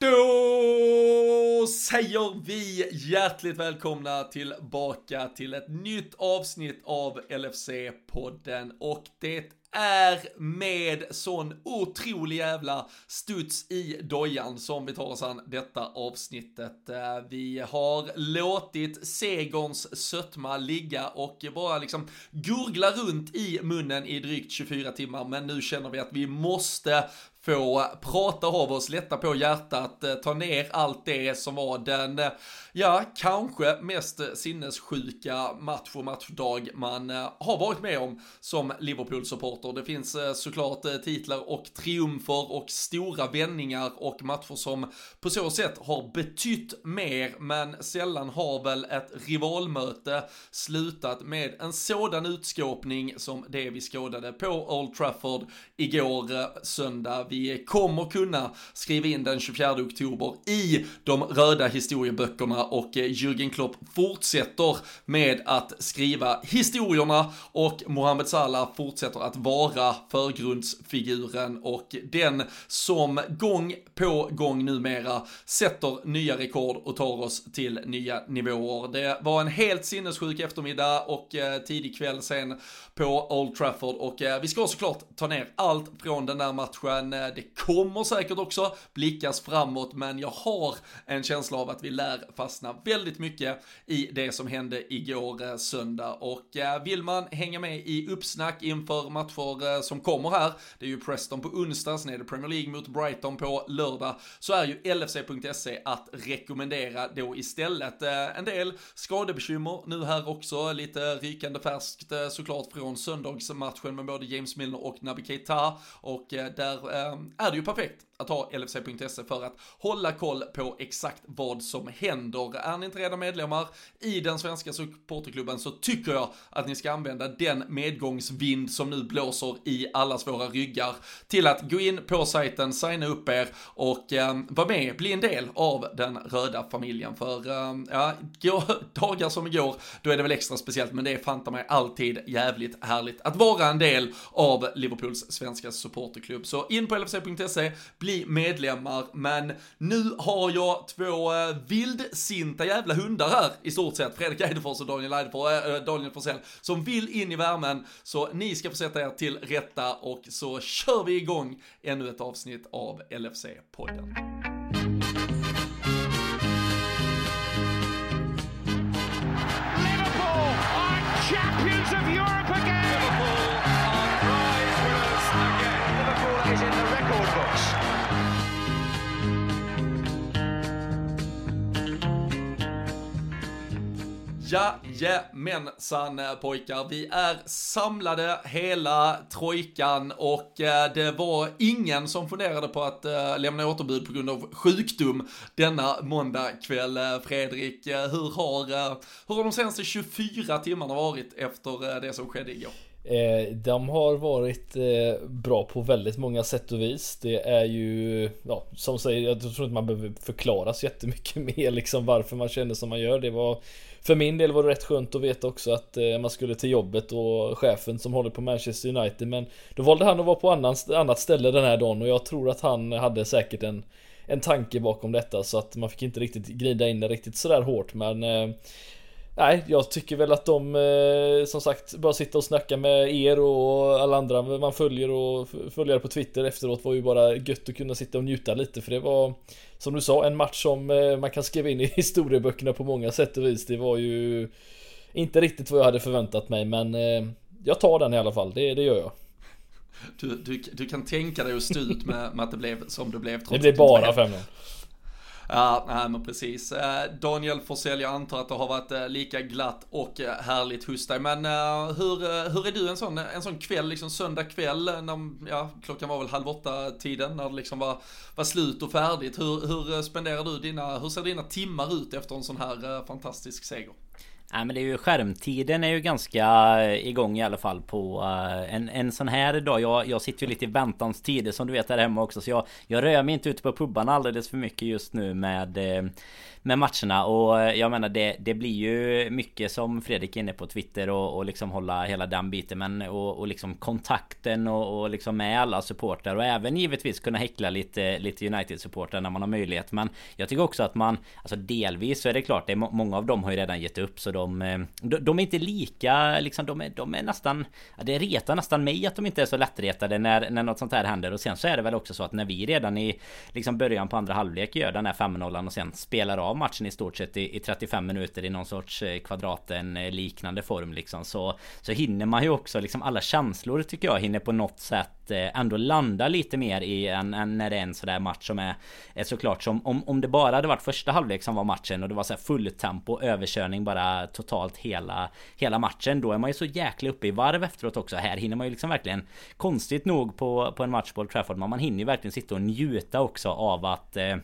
Då säger vi hjärtligt välkomna tillbaka till ett nytt avsnitt av LFC-podden och det är med sån otrolig jävla studs i dojan som vi tar oss an detta avsnittet. Eh, vi har låtit segerns sötma ligga och bara liksom gurgla runt i munnen i drygt 24 timmar, men nu känner vi att vi måste få prata av oss, lätta på hjärtat, eh, ta ner allt det som var den, eh, ja, kanske mest sinnessjuka match och matchdag man eh, har varit med om som Liverpool-supporter. Det finns såklart titlar och triumfer och stora vändningar och matcher som på så sätt har betytt mer, men sällan har väl ett rivalmöte slutat med en sådan utskåpning som det vi skådade på Old Trafford igår söndag vi kommer kunna skriva in den 24 oktober i de röda historieböckerna och eh, Jürgen Klopp fortsätter med att skriva historierna och Mohamed Salah fortsätter att vara förgrundsfiguren och den som gång på gång numera sätter nya rekord och tar oss till nya nivåer. Det var en helt sinnessjuk eftermiddag och eh, tidig kväll sen på Old Trafford och eh, vi ska såklart ta ner allt från den där matchen eh, det kommer säkert också blickas framåt, men jag har en känsla av att vi lär fastna väldigt mycket i det som hände igår eh, söndag. Och vill man hänga med i uppsnack inför matcher som kommer här, det är ju Preston på onsdag, sen är det Premier League mot Brighton på lördag, så är ju LFC.se att rekommendera då istället. En del skadebekymmer nu här också, lite rykande färskt såklart från söndagsmatchen med både James Milner och Naby Keita och eh, där eh, är det ju perfekt att ha LFC.se för att hålla koll på exakt vad som händer. Är ni inte redan medlemmar i den svenska supporterklubben så tycker jag att ni ska använda den medgångsvind som nu blåser i allas våra ryggar till att gå in på sajten, signa upp er och eh, vara med, bli en del av den röda familjen. För eh, ja, dagar som igår, då är det väl extra speciellt, men det är fanta mig alltid jävligt härligt att vara en del av Liverpools svenska supporterklubb. Så in på lfc.se, bli medlemmar, men nu har jag två eh, vildsinta jävla hundar här i stort sett, Fredrik Eidefors och Daniel, Eidefors, äh, Daniel Forsell, som vill in i värmen, så ni ska få sätta er till rätta och så kör vi igång ännu ett avsnitt av LFC-podden. Jajamensan eh, pojkar, vi är samlade hela trojkan och eh, det var ingen som funderade på att eh, lämna återbud på grund av sjukdom denna måndag kväll. Fredrik, hur har, hur har de senaste 24 timmarna varit efter det som skedde igår? Eh, de har varit eh, bra på väldigt många sätt och vis. Det är ju, ja, som säger, jag tror inte man behöver förklara så jättemycket mer liksom varför man känner som man gör. Det var, för min del var det rätt skönt att veta också att eh, man skulle till jobbet och chefen som håller på Manchester United. Men då valde han att vara på annan, annat ställe den här dagen och jag tror att han hade säkert en, en tanke bakom detta så att man fick inte riktigt grida in det riktigt sådär hårt men eh, Nej, jag tycker väl att de eh, som sagt bara sitta och snacka med er och alla andra man följer och följer på Twitter efteråt var ju bara gött att kunna sitta och njuta lite för det var som du sa en match som eh, man kan skriva in i historieböckerna på många sätt och vis. Det var ju inte riktigt vad jag hade förväntat mig men eh, jag tar den i alla fall, det, det gör jag. Du, du, du kan tänka dig att stå ut med, med att det blev som det blev trots Det blev bara 5 Ja, nej men precis. Eh, Daniel Forsell, jag antar att det har varit eh, lika glatt och eh, härligt hos dig. Men hur, hur är du en sån, en sån kväll, liksom söndag kväll, när, ja, klockan var väl halv åtta tiden, när det liksom var, var slut och färdigt. Hur, hur spenderar du dina, hur ser dina timmar ut efter en sån här fantastisk seger? Nej men det är ju skärmtiden är ju ganska eh, igång i alla fall på uh, en, en sån här dag. Jag, jag sitter ju lite i väntans tider som du vet här hemma också. Så jag, jag rör mig inte ute på pubbarna alldeles för mycket just nu med uh, med matcherna. Och eh, jag menar det, det blir ju mycket som Fredrik är inne på Twitter och, och liksom hålla hela den biten. Men och, och liksom kontakten och, och liksom med alla supportrar. Och även givetvis kunna häckla lite, lite United-supportrar när man har möjlighet. Men jag tycker också att man alltså delvis så är det klart det är, många av dem har ju redan gett upp. Så de, eh, de, de är inte lika liksom de är, de är nästan det retar nästan mig att de inte är så lättretade när, när något sånt här händer. Och sen så är det väl också så att när vi redan i liksom början på andra halvlek gör den här 5-0 och sen spelar av av matchen i stort sett i, i 35 minuter i någon sorts eh, kvadraten eh, liknande form liksom så Så hinner man ju också liksom alla känslor tycker jag hinner på något sätt eh, ändå landa lite mer i en, en när det är en sådär match som är, är såklart som om, om det bara hade varit första halvlek som var matchen och det var så här full tempo överkörning bara totalt hela hela matchen då är man ju så jäkla uppe i varv efteråt också. Här hinner man ju liksom verkligen konstigt nog på, på en match på Old Trafford men man hinner ju verkligen sitta och njuta också av att eh,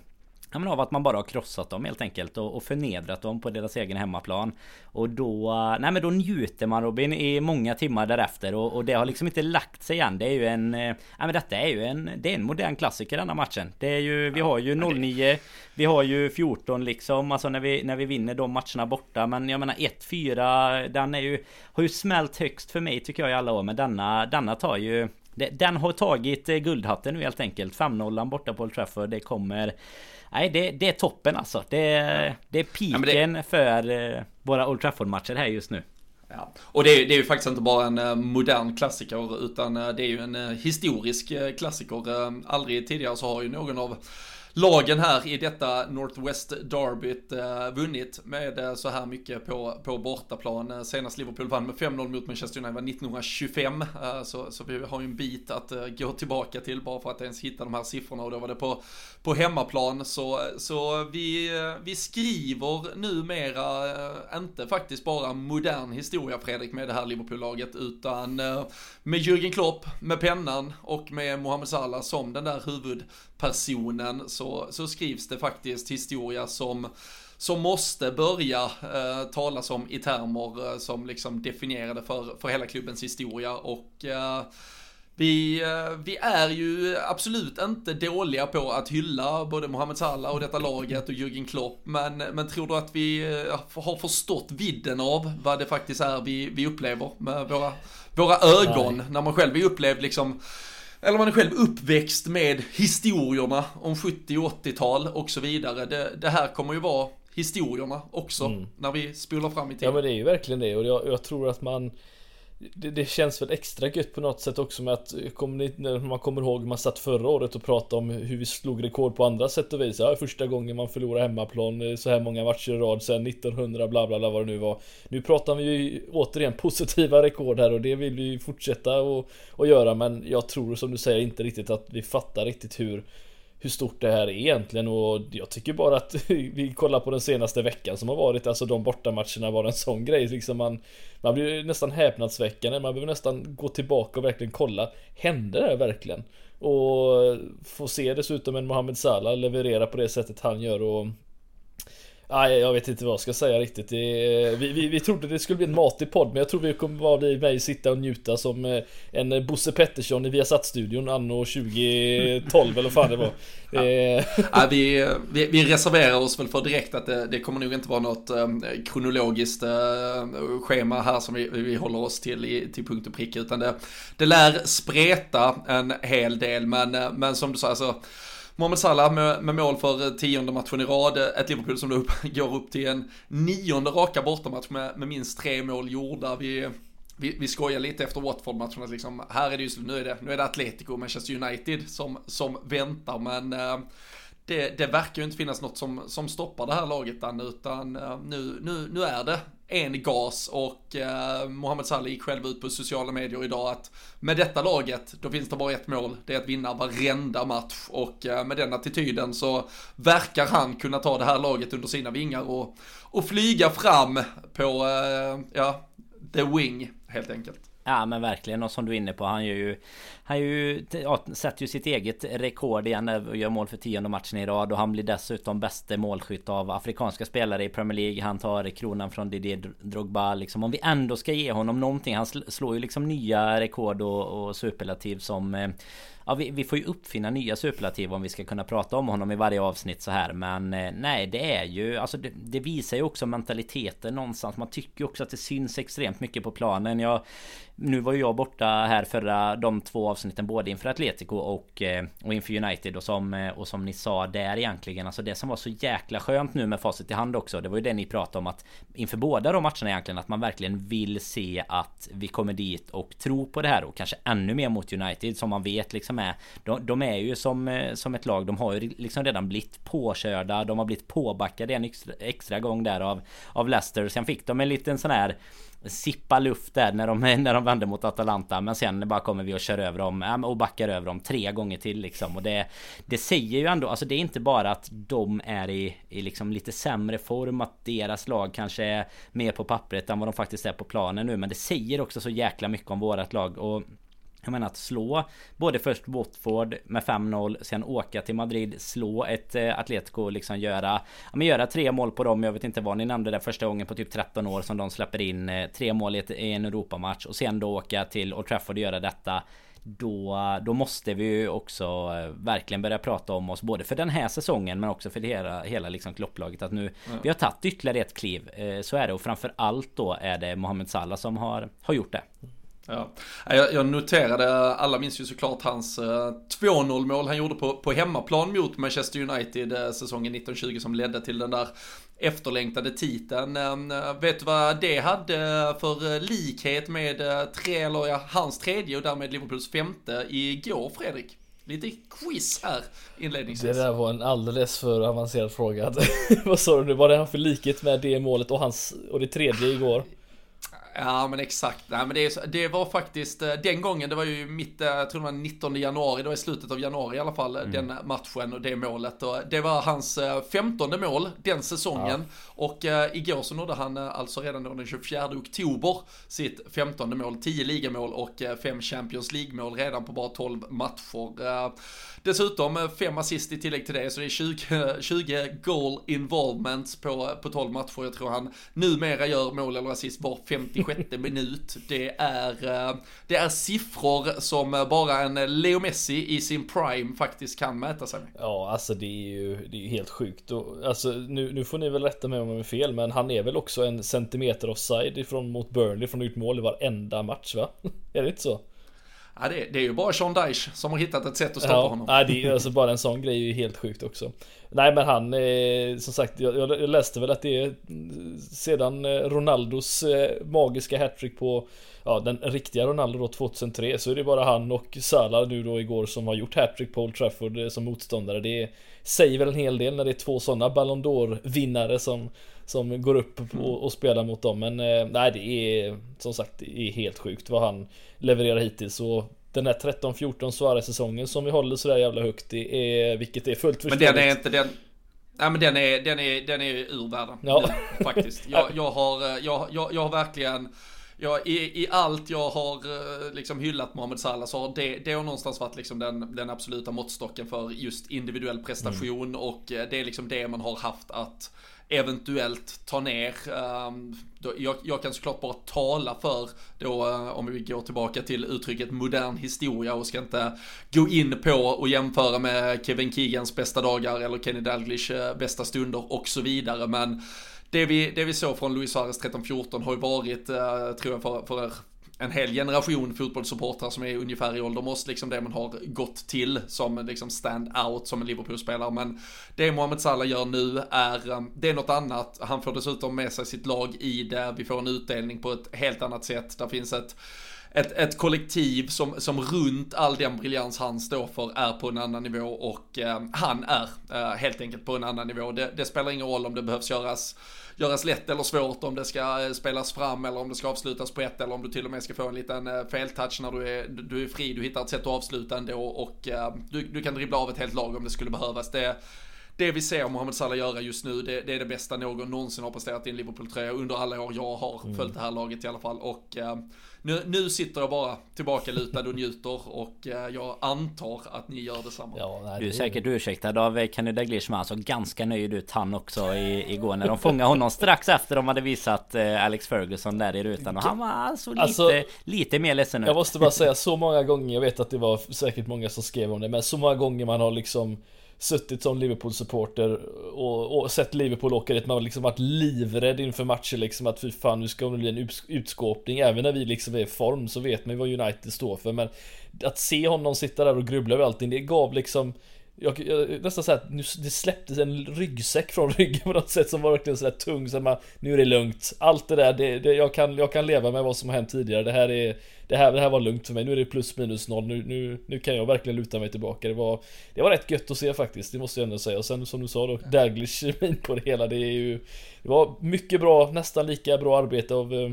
Ja, men av att man bara har krossat dem helt enkelt och, och förnedrat dem på deras egen hemmaplan. Och då, nej men då njuter man Robin i många timmar därefter och, och det har liksom inte lagt sig än. Det är ju en, nej men detta är ju en, det är en modern klassiker denna matchen. Det är ju, vi har ju 09, vi har ju 14 liksom, alltså när vi, när vi vinner de matcherna borta. Men jag menar 1-4, den är ju, har ju smält högst för mig tycker jag i alla år. Men denna, denna tar ju den har tagit eh, guldhatten nu helt enkelt. 5-0 borta på Old Trafford. Det kommer nej, det, det är toppen alltså. Det, ja. det är piken ja, det... för eh, våra Old Trafford-matcher här just nu. Ja. Och det är, det är ju faktiskt inte bara en uh, modern klassiker utan uh, det är ju en historisk klassiker. aldrig tidigare så har ju någon av lagen här i detta Northwest Derbyt eh, vunnit med eh, så här mycket på, på bortaplan. Eh, senast Liverpool vann med 5-0 mot Manchester United var 1925, eh, så, så vi har ju en bit att eh, gå tillbaka till bara för att ens hitta de här siffrorna och då var det på, på hemmaplan. Så, så vi, eh, vi skriver numera eh, inte faktiskt bara modern historia Fredrik med det här Liverpool-laget utan eh, med Jürgen Klopp, med pennan och med Mohamed Salah som den där huvud huvudpersonen så, så skrivs det faktiskt historia som som måste börja eh, talas om i termer eh, som liksom definierade för, för hela klubbens historia och eh, vi, eh, vi är ju absolut inte dåliga på att hylla både Mohamed Salah och detta laget och Jürgen Klopp, men, men tror du att vi eh, har förstått vidden av vad det faktiskt är vi, vi upplever med våra, våra ögon Nej. när man själv är upplevd liksom eller man är själv uppväxt med historierna om 70 och 80-tal och så vidare. Det, det här kommer ju vara historierna också mm. när vi spolar fram i tiden. Ja men det är ju verkligen det och jag, jag tror att man det, det, känns väl extra gött på något sätt också med att kommer ni, när man kommer ihåg man satt förra året och pratade om hur vi slog rekord på andra sätt och vis. Ja, första gången man förlorar hemmaplan eh, så här många matcher i rad sen 1900 bla bla bla vad det nu var. Nu pratar vi ju återigen positiva rekord här och det vill vi fortsätta och, och göra men jag tror som du säger inte riktigt att vi fattar riktigt hur hur stort det här är egentligen och jag tycker bara att vi kollar på den senaste veckan som har varit, alltså de bortamatcherna var en sån grej liksom man Man blir nästan häpnadsväckande, man behöver nästan gå tillbaka och verkligen kolla Hände det här verkligen? Och få se dessutom en Mohamed Salah leverera på det sättet han gör och Nej, jag vet inte vad jag ska säga riktigt. Det, vi, vi, vi trodde det skulle bli en matig podd, men jag tror vi kommer vara bli mig sitta och njuta som eh, en Bosse Pettersson i Viasat-studion anno 2012 eller vad fan det var. Ja. ja, vi, vi, vi, reserverar oss väl för direkt att det, det kommer nog inte vara något um, kronologiskt schema här som vi, vi håller oss till i, till punkt och pricka, utan det, det lär spreta en hel del, men, men som du sa, alltså Mohamed Salah med, med mål för tionde matchen i rad. Ett Liverpool som då går upp till en nionde raka bortamatch med, med minst tre mål gjorda. Vi, vi, vi skojar lite efter Watford-matchen att liksom, här är det just nu är det, nu är det Atletico och Manchester United som, som väntar, men eh, det, det verkar ju inte finnas något som, som stoppar det här laget än, utan eh, nu, nu, nu är det en gas och eh, Mohamed Salah gick själv ut på sociala medier idag att med detta laget, då finns det bara ett mål, det är att vinna varenda match och eh, med den attityden så verkar han kunna ta det här laget under sina vingar och, och flyga fram på, eh, ja, the wing helt enkelt. Ja men verkligen. Och som du är inne på han gör ju Han ju ja, Sätter ju sitt eget rekord igen och gör mål för tionde matchen i rad. Och han blir dessutom bäste målskytt av afrikanska spelare i Premier League. Han tar kronan från Didier Drogba liksom. Om vi ändå ska ge honom någonting. Han slår ju liksom nya rekord och, och superlativ som eh, Ja vi, vi, får ju uppfinna nya superlativ om vi ska kunna prata om honom i varje avsnitt så här. Men eh, nej det är ju Alltså det, det, visar ju också mentaliteten någonstans. Man tycker ju också att det syns extremt mycket på planen. Jag nu var ju jag borta här förra de två avsnitten både inför Atletico och, eh, och inför United och som, eh, och som ni sa där egentligen. Alltså det som var så jäkla skönt nu med facit i hand också Det var ju det ni pratade om att Inför båda de matcherna egentligen att man verkligen vill se att vi kommer dit och tror på det här och kanske ännu mer mot United som man vet liksom är De, de är ju som, eh, som ett lag De har ju liksom redan blivit påkörda De har blivit påbackade en extra, extra gång där av, av Leicester. Sen fick de en liten sån här sippa luft där när de, när de vände mot Atalanta Men sen bara kommer vi och kör över dem äh, och backar över dem tre gånger till liksom. Och det Det säger ju ändå Alltså det är inte bara att de är i, i liksom lite sämre form Att deras lag kanske är mer på pappret än vad de faktiskt är på planen nu Men det säger också så jäkla mycket om vårat lag. Och jag menar att slå både först Watford med 5-0 Sen åka till Madrid Slå ett eh, Atletico liksom göra Ja men göra tre mål på dem. Jag vet inte vad ni nämnde där första gången på typ 13 år Som de släpper in eh, tre mål i, ett, i en Europamatch Och sen då åka till Old Trafford och göra detta. Då, då måste vi ju också eh, verkligen börja prata om oss både för den här säsongen men också för det hela, hela liksom klopplaget. Att nu mm. Vi har tagit ytterligare ett kliv Så är det. Och framför allt då är det Mohamed Salah som har, har gjort det Ja. Jag, jag noterade, alla minns ju såklart hans eh, 2-0 mål han gjorde på, på hemmaplan mot Manchester United eh, säsongen 1920 som ledde till den där efterlängtade titeln. Eh, vet du vad det hade för likhet med tre, eller ja, hans tredje och därmed Liverpools femte igår Fredrik? Lite quiz här inledningsvis. Det där var en alldeles för avancerad fråga. Vad sa du nu? Vad det han för likhet med det målet och hans och det tredje igår? Ja men exakt, nej men det, det var faktiskt eh, den gången, det var ju mitt, eh, jag tror det var 19 januari, det var i slutet av januari i alla fall, mm. den matchen och det målet. Och det var hans 15 eh, mål den säsongen. Ja. Och igår så nådde han alltså redan då den 24 oktober sitt 15 mål, 10 ligamål och 5 Champions League-mål redan på bara 12 matcher. Dessutom eh, fem assist i tillägg till det, så det är 20, 20 goal involvements på, på 12 matcher. Jag tror han numera gör mål eller assist var 56 minut. Det är, eh, det är siffror som bara en Leo Messi i sin prime faktiskt kan mäta sig med. Ja, alltså det är ju, det är helt sjukt. Och, alltså, nu, nu får ni väl rätta mig om jag är fel, men han är väl också en centimeter offside ifrån mot Burnley från ut mål i varenda match va? är det inte så? Ja, det, det är ju bara Sean Dyche som har hittat ett sätt att stoppa ja, honom. Ja, det är alltså bara en sån grej är ju helt sjukt också. Nej men han, eh, som sagt, jag, jag, läste väl att det är sedan eh, Ronaldos eh, magiska hattrick på Ja den riktiga Ronaldo då 2003 så är det bara han och Salah nu då igår som har gjort hattrick på Old Trafford eh, som motståndare. Det säger väl en hel del när det är två sådana Ballon d'Or vinnare som som går upp och, mm. och spelar mot dem. Men eh, nej, det är som sagt det är helt sjukt vad han levererar hittills. Och den här 13-14 Suarez-säsongen som vi håller sådär jävla högt, det är, vilket är fullt förståeligt. Men den är inte den... Nej men den är, den är, den är ur världen. Ja. Nu, faktiskt. Jag, jag, har, eh, jag, jag, jag har verkligen Ja, i, i allt jag har eh, liksom hyllat Mohamed Salah så har det, det har någonstans varit liksom den, den absoluta måttstocken för just individuell prestation mm. och det är liksom det man har haft att eventuellt ta ner. Ehm, jag, jag, kan såklart bara tala för då, eh, om vi går tillbaka till uttrycket modern historia och ska inte gå in på och jämföra med Kevin Keegans bästa dagar eller Kenny Dalglish eh, bästa stunder och så vidare. Men det vi, det vi såg från Luis Suarez 13-14 har ju varit, eh, tror jag, för, för en hel generation fotbollssupportrar som är ungefär i ålder med oss, liksom det man har gått till som liksom stand-out som en Liverpool-spelare. Men det Mohamed Salah gör nu är, um, det är något annat. Han får dessutom med sig sitt lag i det. Vi får en utdelning på ett helt annat sätt. Där finns ett ett, ett kollektiv som, som runt all den briljans han står för är på en annan nivå och eh, han är eh, helt enkelt på en annan nivå. Det, det spelar ingen roll om det behövs göras göras lätt eller svårt om det ska eh, spelas fram eller om det ska avslutas på ett eller om du till och med ska få en liten eh, feltouch när du är, du är fri, du hittar ett sätt att avsluta ändå och eh, du, du kan dribbla av ett helt lag om det skulle behövas. Det, det vi ser Mohamed Salah göra just nu, det, det, är det bästa någon någonsin har presterat i en Liverpool-tröja under alla år jag har följt det här laget i alla fall. Och nu, nu sitter jag bara tillbaka lutad och njuter och eh, jag antar att ni gör detsamma. Ja, nej, du är säkert ursäktad av Kenny Dalglish men alltså ganska nöjd ut han också i, igår när de fångade honom strax efter de hade visat eh, Alex Ferguson där i rutan och han var alltså lite, alltså, lite mer ledsen ut. Jag måste bara säga så många gånger, jag vet att det var säkert många som skrev om det men så många gånger man har liksom suttit som Liverpool-supporter och, och, sett Liverpool åka dit. Man har liksom varit livrädd inför matcher liksom att fy fan nu ska det bli en utskåpning. Även när vi liksom är i form så vet man ju vad United står för. Men att se honom sitta där och grubbla över allting, det gav liksom jag, jag nästan såhär nu, det släpptes en ryggsäck från ryggen på något sätt som var verkligen sådär tung så man, nu är det lugnt. Allt det där, det, det, jag, kan, jag kan leva med vad som har hänt tidigare. Det här, är, det, här, det här var lugnt för mig. Nu är det plus minus noll. Nu, nu, nu kan jag verkligen luta mig tillbaka. Det var, det var rätt gött att se faktiskt. Det måste jag ändå säga. Och sen som du sa då, Daglish min på det hela. Det är ju Det var mycket bra, nästan lika bra arbete av eh,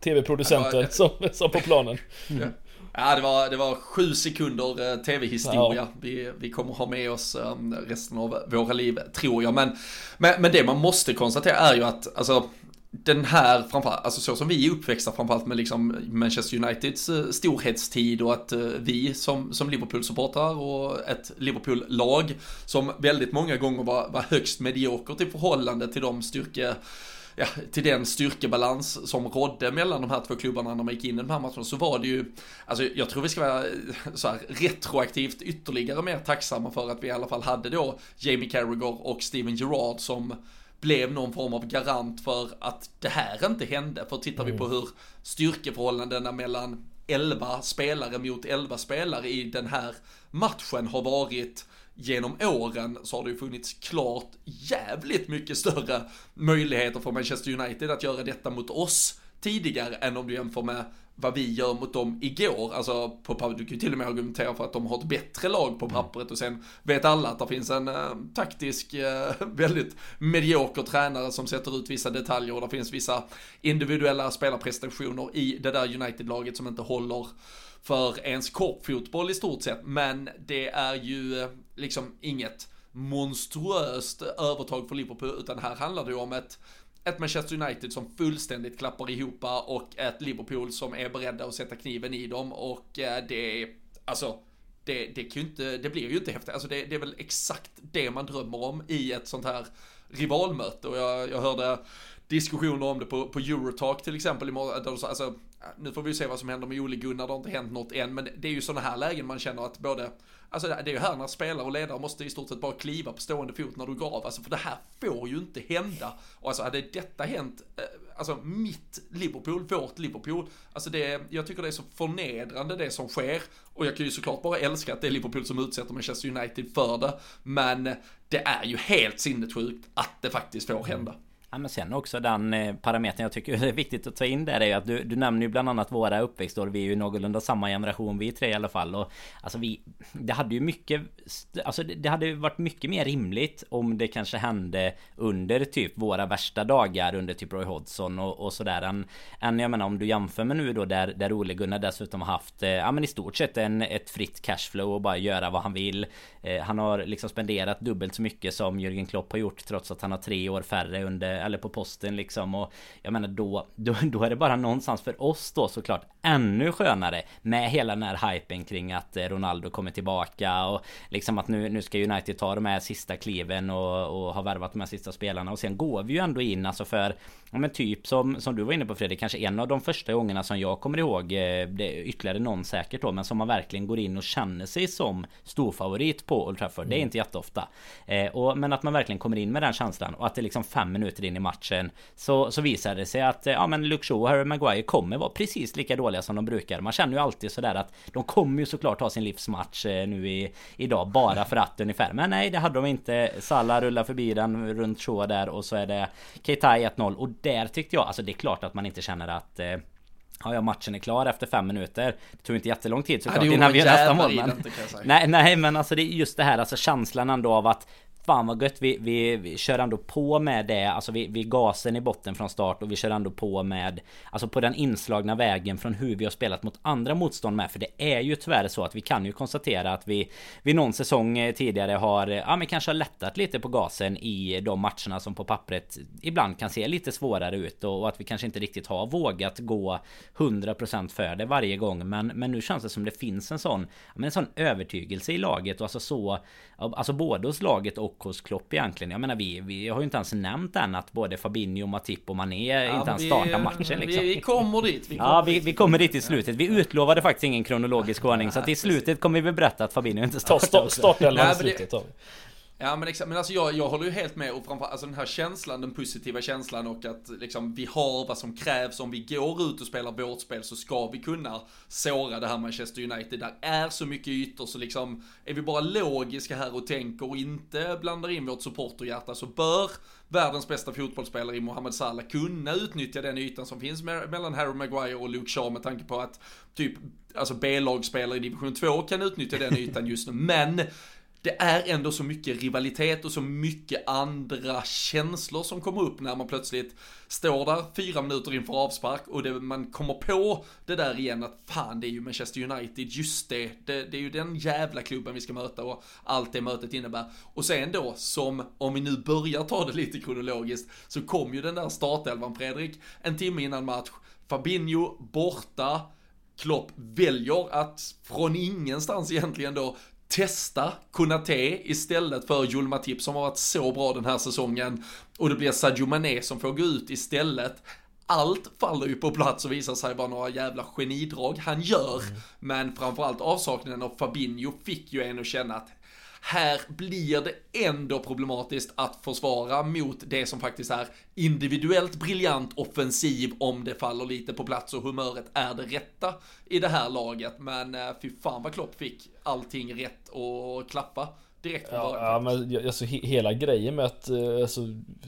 TV-producenten som, som på planen. Mm. Ja, det var, det var sju sekunder eh, tv-historia. Ja. Vi, vi kommer ha med oss um, resten av våra liv, tror jag. Men, men, men det man måste konstatera är ju att, alltså, den här, framförallt, alltså så som vi är uppväxta framförallt med liksom Manchester Uniteds uh, storhetstid och att vi som, som Liverpool-supportrar och ett Liverpool-lag som väldigt många gånger var, var högst mediokert i förhållande till de styrke ja, till den styrkebalans som rådde mellan de här två klubbarna när man gick in i de här matcherna så var det ju, alltså jag tror vi ska vara så här retroaktivt ytterligare mer tacksamma för att vi i alla fall hade då Jamie Carragher och Steven Gerrard som blev någon form av garant för att det här inte hände. För tittar mm. vi på mm. hur styrkeförhållandena mellan 11 spelare mot 11 spelare i den här matchen har varit genom åren så har det ju funnits klart jävligt mycket större möjligheter för Manchester United att göra detta mot oss tidigare än om du jämför med vad vi gör mot dem igår. Alltså på du kan ju till och med argumentera för att de har ett bättre lag på mm. pappret och sen vet alla att det finns en eh, taktisk, eh, väldigt medioker tränare som sätter ut vissa detaljer och det finns vissa individuella spelarprestationer i det där United-laget som inte håller för ens korpfotboll i stort sett. Men det är ju eh, liksom inget monstruöst övertag för Liverpool, utan här handlar det ju om ett ett Manchester United som fullständigt klappar ihop och ett Liverpool som är beredda att sätta kniven i dem och eh, det är, alltså, det, det, kan ju inte, det blir ju inte häftigt. Alltså det, det, är väl exakt det man drömmer om i ett sånt här rivalmöte och jag, jag hörde diskussioner om det på, på Eurotalk till exempel. Alltså, nu får vi se vad som händer med Ole Gunnar, det har inte hänt något än, men det är ju sådana här lägen man känner att både Alltså det är ju här när spelare och ledare måste i stort sett bara kliva på stående fot när du går av. Alltså för det här får ju inte hända. Och alltså hade detta hänt, eh, alltså mitt Liverpool, vårt Liverpool. Alltså det, jag tycker det är så förnedrande det som sker. Och jag kan ju såklart bara älska att det är Liverpool som utsätter Manchester United för det. Men det är ju helt sinnessjukt att det faktiskt får hända. Ja, men sen också den eh, parametern jag tycker är viktigt att ta in där är ju att du, du nämner ju bland annat våra uppväxtår. Vi är ju någorlunda samma generation vi tre i alla fall. Och alltså vi, det hade ju mycket, alltså det, det hade ju varit mycket mer rimligt om det kanske hände under typ våra värsta dagar under typ Roy Hodgson och, och sådär. Än, än jag menar om du jämför med nu då där, där Ole Gunnar dessutom har haft, eh, ja men i stort sett en, ett fritt cashflow och bara göra vad han vill. Eh, han har liksom spenderat dubbelt så mycket som Jürgen Klopp har gjort trots att han har tre år färre under eller på posten liksom och jag menar då, då, då är det bara någonstans för oss då såklart ännu skönare med hela den här hypen kring att eh, Ronaldo kommer tillbaka och liksom att nu, nu ska United ta de här sista kliven och, och ha värvat de här sista spelarna och sen går vi ju ändå in alltså för Ja men typ som, som du var inne på Fredrik, kanske en av de första gångerna som jag kommer ihåg eh, Det är ytterligare någon säkert då Men som man verkligen går in och känner sig som storfavorit på Old Trafford mm. Det är mm. inte jätteofta eh, och, Men att man verkligen kommer in med den känslan Och att det liksom fem minuter in i matchen Så, så visar det sig att Ja men Luke Shaw och Harry Maguire kommer vara precis lika dåliga som de brukar Man känner ju alltid sådär att De kommer ju såklart ha sin livsmatch eh, nu i, idag Bara för att ungefär Men nej det hade de inte Salah rullar förbi den runt Shaw där och så är det Keita 1-0 och där tyckte jag, alltså det är klart att man inte känner att eh, Ja, ja, matchen är klar efter fem minuter. Det tog inte jättelång tid såklart ja, innan vi gör nästa mål. Men... Nej, nej, men alltså det är just det här, alltså känslan ändå av att Fan vad gött. Vi, vi, vi kör ändå på med det. Alltså vi, vi gasen i botten från start och vi kör ändå på med Alltså på den inslagna vägen från hur vi har spelat mot andra motstånd med. För det är ju tyvärr så att vi kan ju konstatera att vi Vid någon säsong tidigare har Ja men kanske har lättat lite på gasen i de matcherna som på pappret Ibland kan se lite svårare ut och, och att vi kanske inte riktigt har vågat gå 100% för det varje gång. Men, men nu känns det som det finns en sån men En sån övertygelse i laget och alltså så Alltså både hos laget och hos Klopp egentligen. Jag menar vi, vi har ju inte ens nämnt än att både Fabinho, Matip och Mané ja, inte ens startar matchen liksom. Vi, vi kommer dit. Vi kommer ja, vi, vi kommer dit i slutet. Vi utlovade faktiskt ingen kronologisk ordning. Så att i slutet kommer vi berätta att Fabinho inte startar. Startelvan i slutet har vi. Ja men exakt, men alltså jag, jag håller ju helt med och framförallt alltså den här känslan, den positiva känslan och att liksom vi har vad som krävs om vi går ut och spelar vårt spel så ska vi kunna såra det här Manchester United. Där är så mycket ytor så liksom är vi bara logiska här och tänker och inte blandar in vårt supporterhjärta så bör världens bästa fotbollsspelare i Mohamed Salah kunna utnyttja den ytan som finns mellan Harry Maguire och Luke Shaw med tanke på att typ alltså B-lagsspelare i division 2 kan utnyttja den ytan just nu. Men det är ändå så mycket rivalitet och så mycket andra känslor som kommer upp när man plötsligt står där fyra minuter inför avspark och det, man kommer på det där igen att fan det är ju Manchester United, just det, det, det är ju den jävla klubben vi ska möta och allt det mötet innebär. Och sen då, som om vi nu börjar ta det lite kronologiskt, så kom ju den där startelvan Fredrik, en timme innan match, Fabinho borta, Klopp väljer att från ingenstans egentligen då testa Kunate istället för Joel Matip som har varit så bra den här säsongen. Och det blir Sadio Mané som får gå ut istället. Allt faller ju på plats och visar sig vara några jävla genidrag han gör. Mm. Men framförallt avsaknaden av Fabinho fick ju en att känna att här blir det ändå problematiskt att försvara mot det som faktiskt är individuellt briljant offensiv om det faller lite på plats och humöret är det rätta i det här laget. Men eh, fy fan vad Klopp fick allting rätt och klappa direkt från ja, början. Ja, men alltså hela grejen med att, eh, alltså,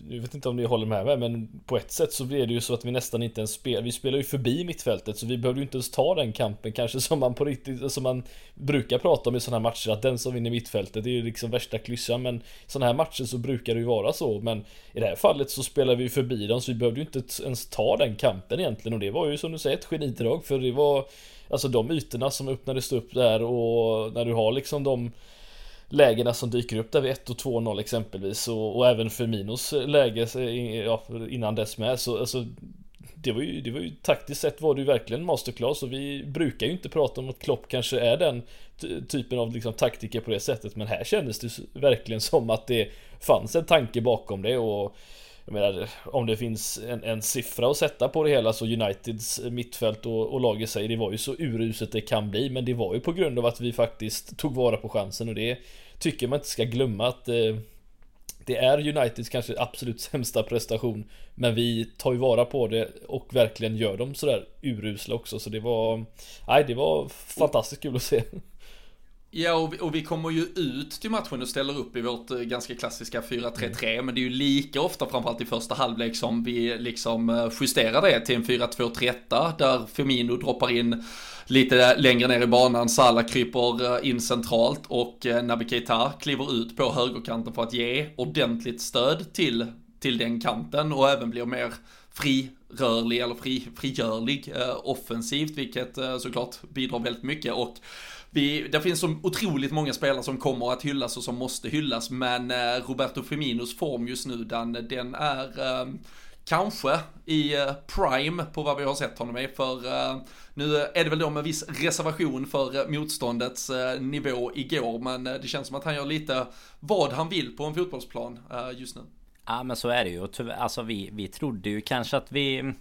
jag vet inte om ni håller med mig, men på ett sätt så blir det ju så att vi nästan inte ens spelar, vi spelar ju förbi mittfältet så vi behövde ju inte ens ta den kampen kanske som man på riktigt, som man brukar prata om i sådana här matcher, att den som vinner mittfältet det är ju liksom värsta klyschan, men i sådana här matcher så brukar det ju vara så, men i det här fallet så spelar vi förbi dem så vi behövde ju inte ens ta den kampen egentligen och det var ju som du säger ett genidrag för det var Alltså de ytorna som öppnades upp där och när du har liksom de lägena som dyker upp där vid 1 och 2-0 exempelvis. Och, och även Firminos läge eh, ja, innan dess med. Så alltså det var, ju, det var ju taktiskt sett var det ju verkligen masterclass. Och vi brukar ju inte prata om att Klopp kanske är den typen av liksom taktiker på det sättet. Men här kändes det verkligen som att det fanns en tanke bakom det. Och jag menar, om det finns en, en siffra att sätta på det hela så Uniteds mittfält och, och lag i sig Det var ju så uruset det kan bli. Men det var ju på grund av att vi faktiskt tog vara på chansen och det Tycker man inte ska glömma att eh, Det är Uniteds kanske absolut sämsta prestation. Men vi tar ju vara på det och verkligen gör dem sådär urusla också. Så det var Nej det var fantastiskt kul att se. Ja, och vi, och vi, kommer ju ut till matchen och ställer upp i vårt eh, ganska klassiska 4-3-3, mm. men det är ju lika ofta, framförallt i första halvlek, som vi liksom eh, justerar det till en 4-2-3-1, där Firmino droppar in lite längre ner i banan, Salah kryper eh, in centralt och Naby Keita kliver ut på högerkanten för att ge ordentligt stöd till, till den kanten och även blir mer frirörlig eller fri, frigörlig eh, offensivt, vilket eh, såklart bidrar väldigt mycket och vi, det finns så otroligt många spelare som kommer att hyllas och som måste hyllas, men eh, Roberto Firminos form just nu, den, den är eh, kanske i eh, prime på vad vi har sett honom i, för eh, nu är det väl då med viss reservation för eh, motståndets eh, nivå igår, men det känns som att han gör lite vad han vill på en fotbollsplan just nu. Ja men så är det ju. Alltså vi, vi trodde ju kanske att vi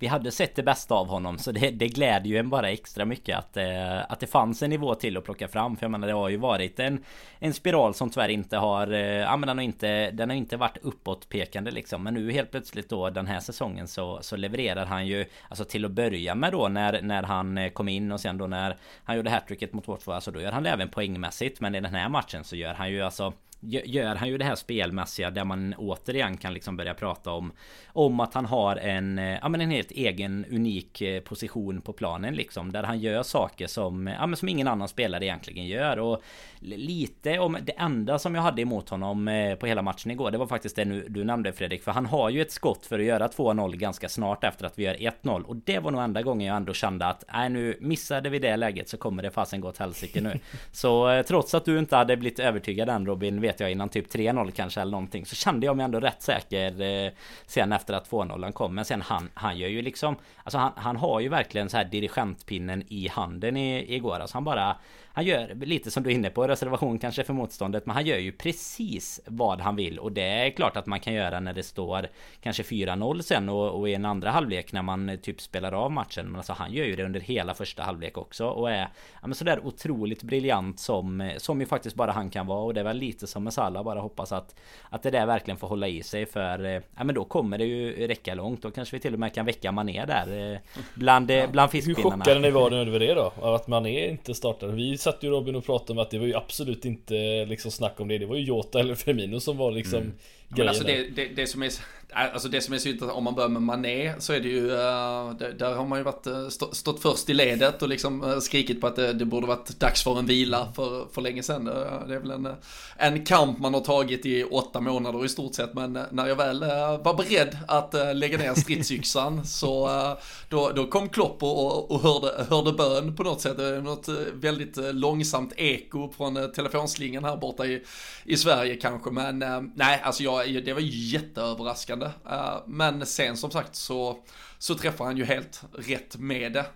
vi hade sett det bästa av honom så det, det gläder ju en bara extra mycket att, eh, att det fanns en nivå till att plocka fram. För jag menar det har ju varit en, en spiral som tyvärr inte har, eh, ja men den har inte, den har inte varit uppåtpekande liksom. Men nu helt plötsligt då den här säsongen så, så levererar han ju, alltså till att börja med då när, när han eh, kom in och sen då när han gjorde hattricket mot Watford, alltså då gör han det även poängmässigt. Men i den här matchen så gör han ju alltså gör han ju det här spelmässiga där man återigen kan liksom börja prata om om att han har en, eh, ja men en helt egen unik eh, position på planen liksom där han gör saker som, ja men som ingen annan spelare egentligen gör. Och lite om det enda som jag hade emot honom eh, på hela matchen igår det var faktiskt det nu, du nämnde Fredrik för han har ju ett skott för att göra 2-0 ganska snart efter att vi gör 1-0 och det var nog enda gången jag ändå kände att nej nu missade vi det läget så kommer det fasen gå åt helsike nu. Så trots att du inte hade blivit övertygad än Robin vet jag innan typ 3-0 kanske eller någonting så kände jag mig ändå rätt säker eh, sen efter att 2-0 kom. Men sen han, han gör ju liksom Alltså han, han har ju verkligen så här dirigentpinnen i handen i, igår. Alltså han bara han gör lite som du är inne på, reservation kanske för motståndet Men han gör ju precis vad han vill Och det är klart att man kan göra när det står Kanske 4-0 sen och, och i en andra halvlek när man typ spelar av matchen Men alltså han gör ju det under hela första halvlek också Och är ja, men sådär otroligt briljant som Som ju faktiskt bara han kan vara Och det är väl lite som med Salah bara hoppas att Att det där verkligen får hålla i sig för Ja men då kommer det ju räcka långt Då kanske vi till och med kan väcka Mané där Bland, ja. bland fiskpinnarna Hur chockade ni var över det då? Att Mané inte startade? Vi satt ju Robin och pratade om att det var ju absolut inte liksom snack om det. Det var ju Jota eller Firmino som var liksom mm. grejen. Men alltså det, det, det, som är Alltså det som är så intressant, om man börjar med Mané så är det ju, uh, där har man ju varit, stå, stått först i ledet och liksom skrikit på att det, det, borde varit dags för en vila för, för länge sedan. det är väl en, en kamp man har tagit i åtta månader i stort sett, men när jag väl var beredd att lägga ner stridsyxan så då, då kom Klopp och, och hörde, hörde bön på något sätt. Något väldigt långsamt eko från telefonslingan här borta i, i Sverige kanske, men nej, alltså jag, det var jätteöverraskande överraskande. Eh, men sen som sagt så, så träffar han ju helt rätt med det.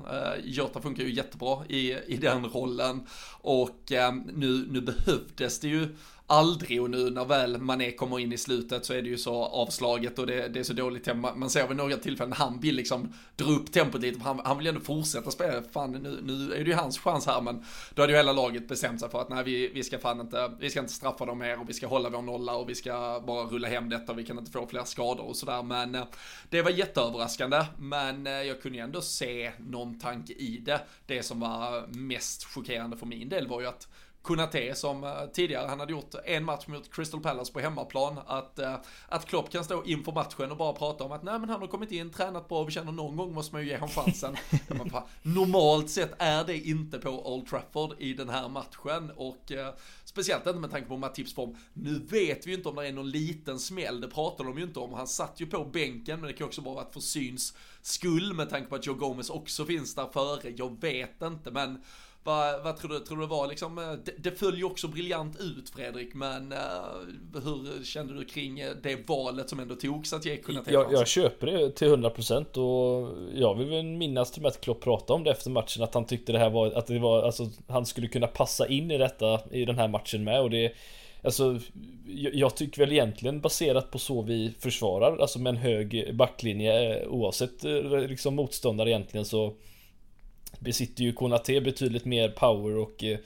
Göta Jota funkar ju jättebra i, i den rollen. Och eh, nu, nu behövdes det ju aldrig och nu när väl Mané kommer in i slutet så är det ju så avslaget och det, det är så dåligt tempo. Man ser vid några tillfällen han vill liksom dra upp tempot lite, han, han vill ändå fortsätta spela. Fan, nu, nu är det ju hans chans här, men då hade ju hela laget bestämt sig för att nej, vi, vi ska fan inte, vi ska inte straffa dem mer och vi ska hålla vår nolla och vi ska bara rulla hem detta, vi kan inte få fler skador och sådär. Men eh, det var jätteöverraskande, men eh, jag kunde ju ändå se någon tanke i det. Det som var mest chockerande för min del var ju att Kunate som eh, tidigare, han hade gjort en match mot Crystal Palace på hemmaplan, att, eh, att Klopp kan stå inför matchen och bara prata om att nej men han har kommit in, tränat bra, vi känner någon gång måste man ju ge honom chansen. Normalt sett är det inte på Old Trafford i den här matchen och eh, speciellt inte med tanke på Matips form. Nu vet vi ju inte om det är någon liten smäll, det pratar de ju inte om. Han satt ju på bänken, men det kan också vara för syns skull med tanke på att Joe Gomez också finns där före. Jag vet inte, men vad, vad tror du? Tror du det var liksom, eh, det, det föll ju också briljant ut Fredrik, men uh, hur kände du kring eh, det valet som ändå togs att ge kunna jag, jag köper det till 100% och jag vill väl minnas till att Klopp pratade om det efter matchen att han tyckte det här var, att det var, alltså han skulle kunna passa in i detta, i den här matchen med och det Alltså jag tycker väl egentligen baserat på så vi försvarar, alltså med en hög backlinje oavsett liksom motståndare egentligen så besitter ju Konate betydligt mer power och eh,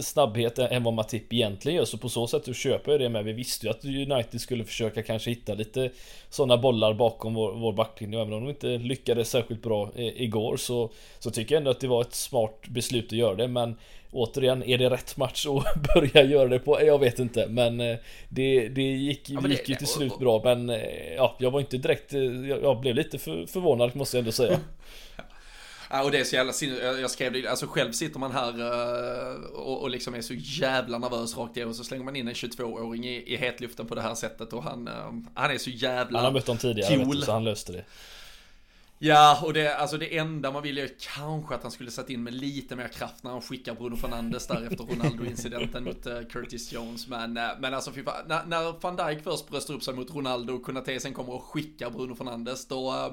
snabbhet än vad Matip egentligen gör. Så på så sätt så köper jag det med. Vi visste ju att United skulle försöka kanske hitta lite sådana bollar bakom vår, vår backlinje. Även om de inte lyckades särskilt bra eh, igår så, så tycker jag ändå att det var ett smart beslut att göra det. Men Återigen, är det rätt match att börja göra det på? Jag vet inte. Men eh, det, det gick, ja, gick ju till slut bra. Men ja, jag var inte direkt Jag blev lite för, förvånad måste jag ändå säga Ja, och det är så jävla Jag skrev det, alltså själv sitter man här uh, och, och liksom är så jävla nervös rakt igenom. Så slänger man in en 22-åring i, i hetluften på det här sättet och han, uh, han är så jävla Han har mött dem tidigare cool. du, så han löste det. Ja, och det, alltså det enda man vill är kanske att han skulle satt in med lite mer kraft när han skickar Bruno Fernandes där efter Ronaldo-incidenten mot uh, Curtis Jones. Men, uh, men alltså fy fan, när, när van Dijk först bröstar upp sig mot Ronaldo och Kunate sen kommer och skickar Bruno Fernandes, då, uh,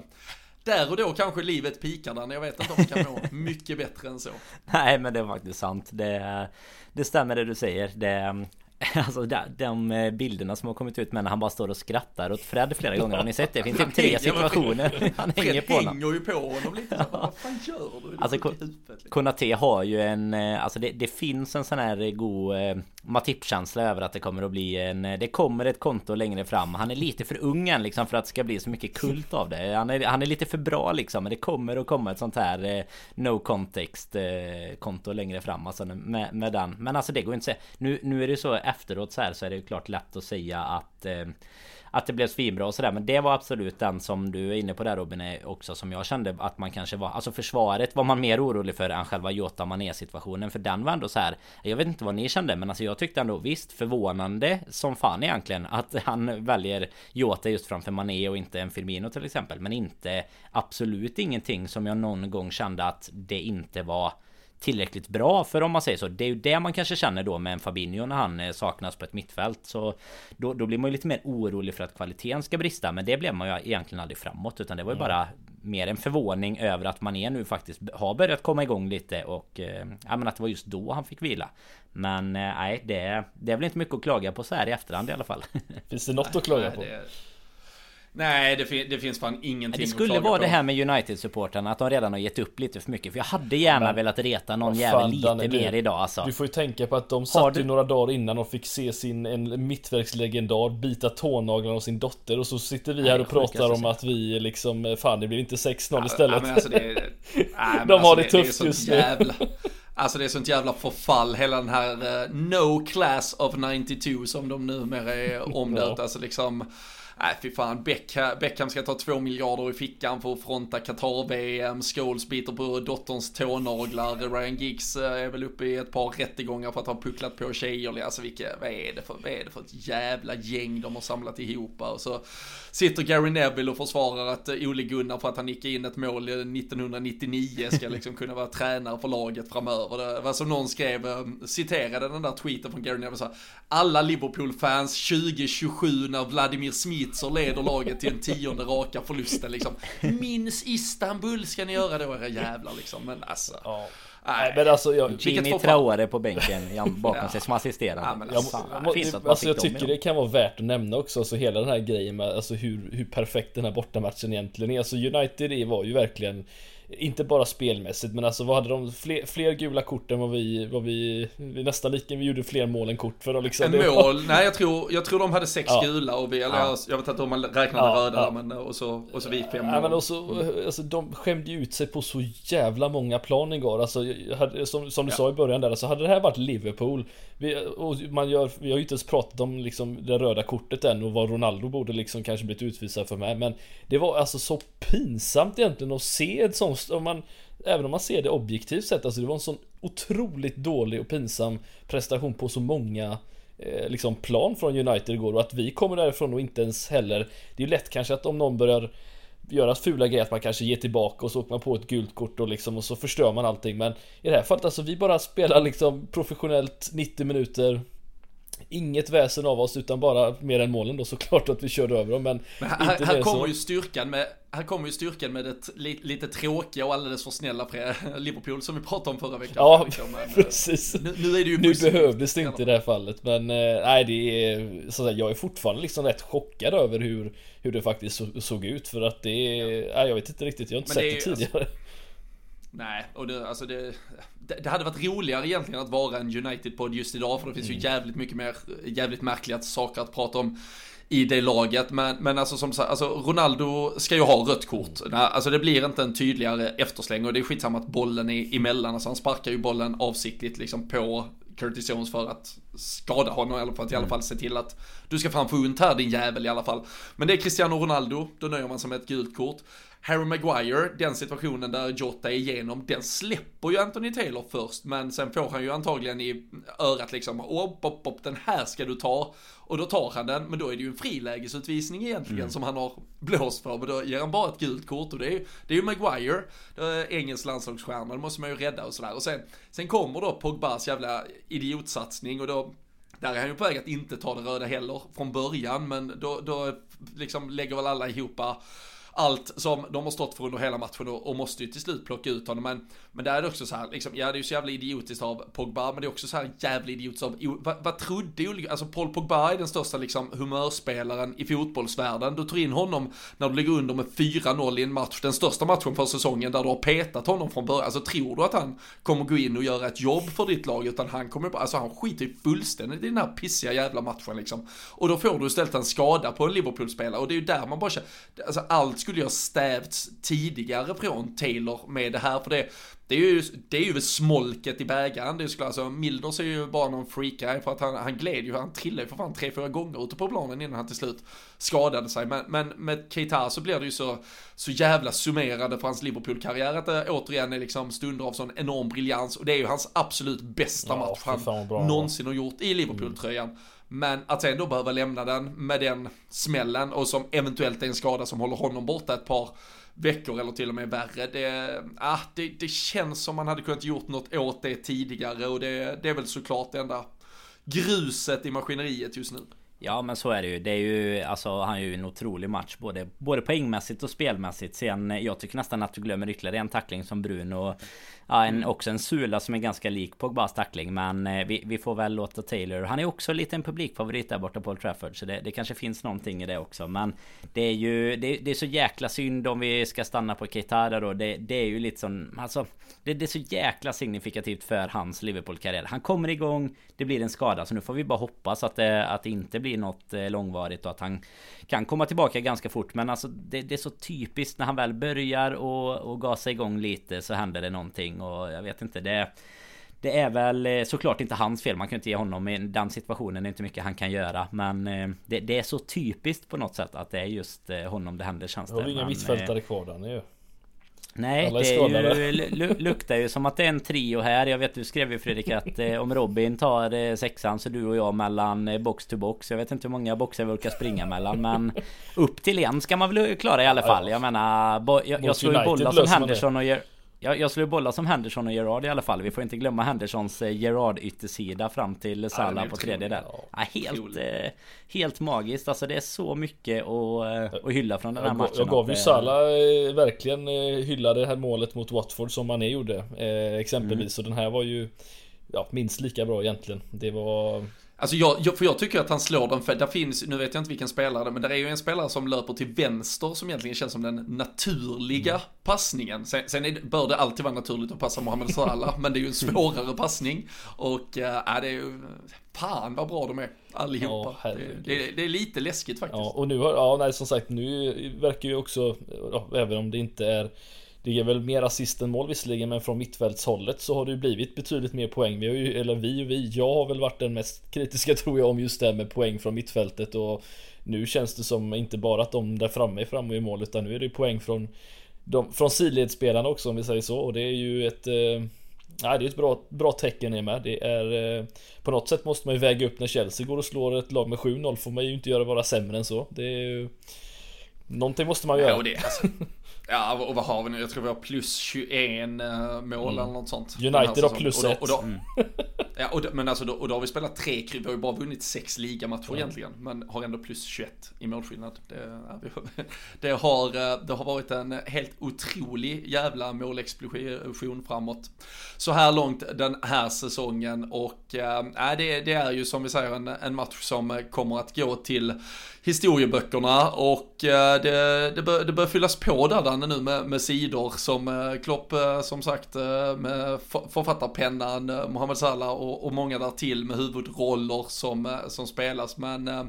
där och då kanske livet pikar där, jag vet att de kan må mycket bättre än så. Nej men det är faktiskt sant. Det, det stämmer det du säger. Det, Alltså de, de bilderna som har kommit ut med när han bara står och skrattar åt Fred flera gånger. Har ni sett det? Det finns typ tre situationer. Han hänger på honom. hänger ju på honom lite. Så, vad fan gör du? Alltså Konate har ju en... Eh, alltså det, det, finns en sån här god... Eh, Matip-känsla över att det kommer att bli en... Det kommer ett konto längre fram. Han är lite för ung än liksom för att det ska bli så mycket kult av det. Han är, han är lite för bra liksom. Men det kommer att komma ett sånt här eh, no context eh, konto längre fram. Alltså med, med den. Men alltså det går inte att säga. Nu, nu är det så efteråt så här så är det ju klart lätt att säga att eh, att det blev svinbra och sådär Men det var absolut den som du är inne på där Robin också Som jag kände att man kanske var Alltså försvaret var man mer orolig för än själva Jota Mané situationen För den var ändå så här. Jag vet inte vad ni kände men alltså jag tyckte ändå visst förvånande som fan egentligen Att han väljer Jota just framför Mané och inte en Firmino till exempel Men inte Absolut ingenting som jag någon gång kände att det inte var tillräckligt bra för om man säger så. Det är ju det man kanske känner då med en Fabinho när han eh, saknas på ett mittfält. Så då, då blir man ju lite mer orolig för att kvaliteten ska brista. Men det blev man ju egentligen aldrig framåt. Utan det var ju mm. bara mer en förvåning över att man är nu faktiskt har börjat komma igång lite och eh, ja, men att det var just då han fick vila. Men eh, nej, det, det är väl inte mycket att klaga på så här i efterhand i alla fall. Finns det något att klaga på? Nej, det, fin det finns fan ingenting Det skulle vara på. det här med United-supportrarna, att de redan har gett upp lite för mycket. För jag hade gärna men, velat reta någon jävel lite Danne, mer idag alltså. Du får ju tänka på att de satt ju några dagar innan och fick se sin en mittverkslegendar bita tånaglarna av sin dotter och så sitter vi här och pratar om att vi liksom, fan det blir inte 6-0 istället. Ja, alltså det, nej, de har alltså det, det tufft just jävla... nu. Alltså det är sånt jävla förfall, hela den här uh, No Class of 92 som de numera är omdöpt. ja. Alltså liksom Nej fy fan, Beckham ska ta två miljarder i fickan för att fronta Qatar-VM, Scholes biter på dotterns tånaglar, Ryan Giggs eh, är väl uppe i ett par rättegångar för att ha pucklat på tjejer. Alltså vilka, vad är det för, vad är det för ett jävla gäng de har samlat ihop och så sitter Gary Neville och försvarar att eh, Ole Gunnar för att han gick in ett mål 1999 ska liksom kunna vara tränare för laget framöver. Det var som någon skrev, eh, citerade den där tweeten från Gary Neville så alla Liverpool-fans 2027 när Vladimir Smitser leder laget till en tionde raka förlusten liksom. Minns Istanbul ska ni göra då era jävlar liksom. Men alltså. Ja. Nej, men alltså jag, Jimmy Traore på bänken bakom ja. sig som assisterande. Ja, men alltså, jag, finns alltså, jag tycker det kan vara värt att nämna också, alltså hela den här grejen med alltså hur, hur perfekt den här bortamatchen egentligen är. Alltså United var ju verkligen inte bara spelmässigt men alltså vad hade de fler, fler gula kort än vad vi, vad vi, vi nästan lika, vi gjorde fler mål än kort för dem liksom. En mål, nej jag tror, jag tror de hade sex ja. gula och vi, eller ja. jag, vet inte om man räknade ja, röda ja. men och så, och så vi fem mål. Ja men också, alltså de skämde ju ut sig på så jävla många plan igår alltså, hade, som, som du sa i början där, alltså hade det här varit Liverpool vi, och man gör, vi har ju inte ens pratat om liksom det röda kortet än och vad Ronaldo borde liksom kanske blivit utvisad för med men det var alltså så pinsamt egentligen att se ett sånt om man, även om man ser det objektivt sett, alltså det var en sån otroligt dålig och pinsam prestation på så många eh, liksom plan från United igår. Och att vi kommer därifrån och inte ens heller Det är ju lätt kanske att om någon börjar göra fula grejer att man kanske ger tillbaka och så åker man på ett gult kort och liksom och så förstör man allting. Men i det här fallet alltså vi bara spelar liksom professionellt 90 minuter. Inget väsen av oss utan bara mer än målen då såklart att vi körde över dem men, men här, här kommer så. ju styrkan med Här kommer ju styrkan med det li, lite tråkiga och alldeles för snälla Liverpool som vi pratade om förra veckan. Ja men, precis. Nu, nu, är det ju Nu behövdes det inte i det här fallet men eh, nej det är så att Jag är fortfarande liksom rätt chockad över hur Hur det faktiskt så, såg ut för att det är ja. Nej jag vet inte riktigt jag har inte men sett det, det tidigare. Alltså, Nej, och det, alltså det, det hade varit roligare egentligen att vara en United-podd just idag, för det finns mm. ju jävligt mycket mer, jävligt märkliga saker att prata om i det laget. Men, men alltså som sagt, alltså Ronaldo ska ju ha rött kort. Mm. Alltså det blir inte en tydligare eftersläng och det är skitsamma att bollen är emellan. Alltså han sparkar ju bollen avsiktligt liksom på Curtis Jones för att skada honom eller för att i alla mm. fall se till att du ska fan få ont här din jävel i alla fall. Men det är Cristiano Ronaldo, då nöjer man sig med ett gult kort. Harry Maguire, den situationen där Jota är igenom, den släpper ju Anthony Taylor först, men sen får han ju antagligen i örat liksom, upp, upp, upp, den här ska du ta. Och då tar han den, men då är det ju en frilägesutvisning egentligen mm. som han har blåst för, men då ger han bara ett gult kort och det är ju, det är ju Maguire, engelsk landslagsstjärna, det måste man ju rädda och sådär. Och sen, sen kommer då Pogbas jävla idiotsatsning och då där är han ju på väg att inte ta det röda heller från början, men då, då liksom lägger väl alla ihop allt som de har stått för under hela matchen och, och måste ju till slut plocka ut honom. Men, men där är det också så här, liksom, ja det är ju så jävla idiotiskt av Pogba, men det är också så här jävla idiotiskt av, vad, vad trodde du? alltså Paul Pogba är den största liksom humörspelaren i fotbollsvärlden. Du tar in honom när du ligger under med 4-0 i en match, den största matchen för säsongen där du har petat honom från början. Alltså tror du att han kommer gå in och göra ett jobb för ditt lag, utan han kommer bara, alltså han skiter ju fullständigt i den här pissiga jävla matchen liksom. Och då får du istället en skada på en Liverpool-spelare och det är ju där man bara känner, alltså allt skulle ha stävts tidigare från Taylor med det här, för det, det är ju, det är ju smolket i bägaren. Det skulle alltså, Milders är ju bara någon freak för att han, han gled ju, han trillade ju för fan tre, fyra gånger ute på planen innan han till slut skadade sig. Men, men med Keita så blir det ju så, så jävla summerande för hans Liverpool-karriär att det återigen är liksom stunder av sån enorm briljans och det är ju hans absolut bästa ja, match han någonsin har gjort i Liverpool-tröjan. Mm. Men att sen då behöva lämna den med den smällen och som eventuellt är en skada som håller honom borta ett par veckor eller till och med värre. Det, ah, det, det känns som man hade kunnat gjort något åt det tidigare och det, det är väl såklart det enda gruset i maskineriet just nu. Ja men så är det ju. Det är ju alltså han är ju en otrolig match både, både poängmässigt och spelmässigt. Sen jag tycker nästan att du glömmer ytterligare en tackling som Bruno. Ja, en, också en Sula som är ganska lik Pogbas tackling Men eh, vi, vi, får väl låta Taylor. Han är också lite en publikfavorit där borta på Old Trafford Så det, det kanske finns någonting i det också. Men Det är ju det, det, är så jäkla synd om vi ska stanna på Keita då. Det, det är ju lite som Alltså det, det, är så jäkla signifikativt för hans Liverpool-karriär. Han kommer igång Det blir en skada så nu får vi bara hoppas att det, att det inte blir något eh, långvarigt och att han Kan komma tillbaka ganska fort Men alltså det, det är så typiskt när han väl börjar och, och gasa igång lite så händer det någonting och jag vet inte det det är väl eh, såklart inte hans fel. Man kan inte ge honom i den situationen. Det är inte mycket han kan göra. Men eh, det, det är så typiskt på något sätt att det är just honom det händer känns det. Har inga mittfältare kvar där nu Nej, det är ju, luktar ju som att det är en trio här. Jag vet du skrev ju Fredrik att eh, om Robin tar eh, sexan så du och jag mellan eh, box to box. Jag vet inte hur många boxar vi orkar springa mellan men upp till en ska man väl klara i alla fall. Jag menar, bo, jag, jag slår ju bollar som Henderson och gör jag, jag slår bolla som Henderson och Gerard i alla fall. Vi får inte glömma Hendersons eh, Gerard yttersida fram till Salah ja, på tredje där. Ja, helt, eh, helt magiskt. Alltså det är så mycket att, eh, att hylla från den här jag, matchen. Jag gav ju Salah eh, verkligen eh, hylla det här målet mot Watford som Mané gjorde. Eh, exempelvis. Mm. Och den här var ju ja, minst lika bra egentligen. Det var Alltså jag, för jag tycker att han slår den, för där finns, nu vet jag inte vilken spelare, men det är ju en spelare som löper till vänster som egentligen känns som den naturliga mm. passningen. Sen, sen är, bör det alltid vara naturligt att passa Mohamed Salah, men det är ju en svårare passning. Och äh, det är ju, fan vad bra de är allihopa. Ja, det, det, det, är lite läskigt faktiskt. Ja, och nu har, ja nej som sagt, nu verkar ju också, även om det inte är det är väl mer assist än mål visserligen men från mittfältshållet så har det ju blivit betydligt mer poäng. Vi har ju, eller vi och vi, jag har väl varit den mest kritiska tror jag om just det här med poäng från mittfältet och nu känns det som inte bara att de där framme är framme i mål utan nu är det poäng från de, från sidledsspelarna också om vi säger så och det är ju ett eh, Nej det är ett bra, bra tecken är med. Det är eh, På något sätt måste man ju väga upp när Chelsea går och slår ett lag med 7-0 får man ju inte göra vara sämre än så. Det är ju Någonting måste man göra. Ja, det, alltså, Ja, och vad har vi nu? Jag tror vi har plus 21 eh, mål mm. eller något sånt. United har plus 1. Mm. Ja, och då, men alltså då, och då har vi spelat tre kryss. Vi har ju bara vunnit sex ligamatcher mm. egentligen. Men har ändå plus 21 i målskillnad. Det, det, har, eh, det har varit en helt otrolig jävla målexplosion framåt. Så här långt den här säsongen. Och äh, det, det är ju som vi säger en, en match som kommer att gå till historieböckerna och eh, det, det, bör, det bör fyllas på där Danne nu med, med sidor som Klopp som sagt med författarpennan, Mohamed Salah och, och många där till med huvudroller som, eh, som spelas. Men, eh,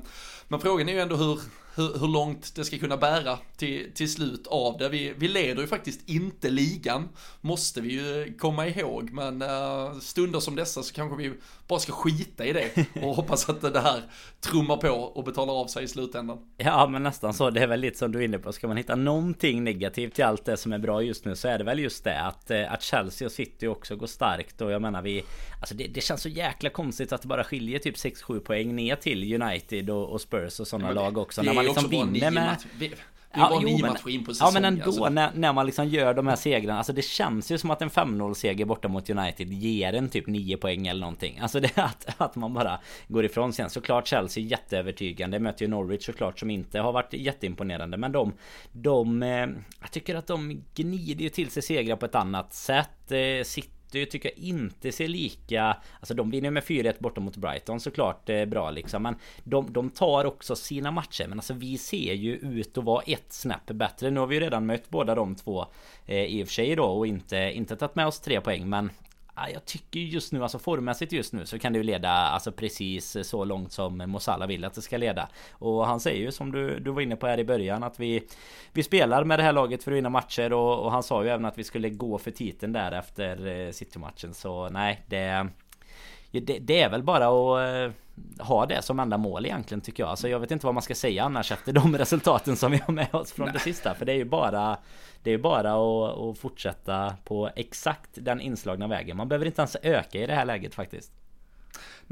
men frågan är ju ändå hur, hur, hur, långt det ska kunna bära till, till slut av det. Vi, vi leder ju faktiskt inte ligan, måste vi ju komma ihåg. Men uh, stunder som dessa så kanske vi bara ska skita i det och hoppas att det här trummar på och betalar av sig i slutändan. Ja men nästan så, det är väl lite som du är inne på. Ska man hitta någonting negativt till allt det som är bra just nu så är det väl just det att, eh, att Chelsea och City också går starkt och jag menar vi Alltså det, det känns så jäkla konstigt att det bara skiljer typ 6-7 poäng ner till United och, och Spurs och sådana ja, lag också. När man liksom vinner med... Vi, Det är ja, nio matcher in på säsongen. Ja men ändå alltså. när, när man liksom gör de här segrarna. Alltså det känns ju som att en 5-0 seger borta mot United ger en typ 9 poäng eller någonting. Alltså det är att, att man bara går ifrån sen. Såklart Chelsea jätteövertygande. Möter ju Norwich såklart som inte har varit jätteimponerande. Men de... De... Eh, jag tycker att de gnider ju till sig segrar på ett annat sätt. Eh, sitter City tycker jag inte ser lika... Alltså de vinner med 4-1 borta mot Brighton såklart eh, bra liksom. Men de, de tar också sina matcher. Men alltså vi ser ju ut att vara ett snäpp bättre. Nu har vi ju redan mött båda de två eh, i och för sig då och inte, inte tagit med oss tre poäng. Men jag tycker just nu, alltså formmässigt just nu så kan det ju leda alltså precis så långt som Mosala vill att det ska leda. Och han säger ju som du, du var inne på här i början att vi Vi spelar med det här laget för att vinna matcher och, och han sa ju även att vi skulle gå för titeln där efter eh, City-matchen. Så nej, det det, det, är väl bara att eh, ha det som enda mål egentligen tycker jag. Alltså jag vet inte vad man ska säga annars efter de resultaten som vi har med oss från Nej. det sista. För det är ju bara Det är bara att, att fortsätta på exakt den inslagna vägen. Man behöver inte ens öka i det här läget faktiskt.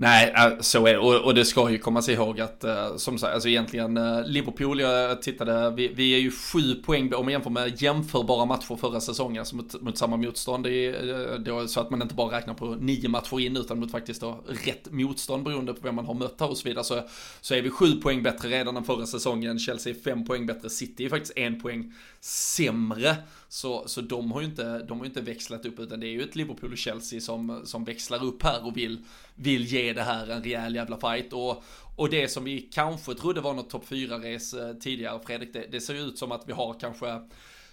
Nej, äh, så är det. Och, och det ska ju komma sig ihåg att, äh, som sagt, alltså egentligen äh, Liverpool, jag tittade, vi, vi, är ju sju poäng om man jämför med jämförbara matcher förra säsongen, alltså mot, mot samma motstånd. Det är då, så att man inte bara räknar på nio matcher in, utan mot faktiskt då rätt motstånd beroende på vem man har mött här och så vidare. Så, så är vi sju poäng bättre redan än förra säsongen. Chelsea är fem poäng bättre, City är faktiskt en poäng sämre. Så, så de har ju inte, de har inte växlat upp, utan det är ju ett Liverpool och Chelsea som, som växlar upp här och vill, vill ge är det här en rejäl jävla fight. Och, och det som vi kanske trodde var något topp 4-race eh, tidigare, Fredrik, det, det ser ju ut som att vi har kanske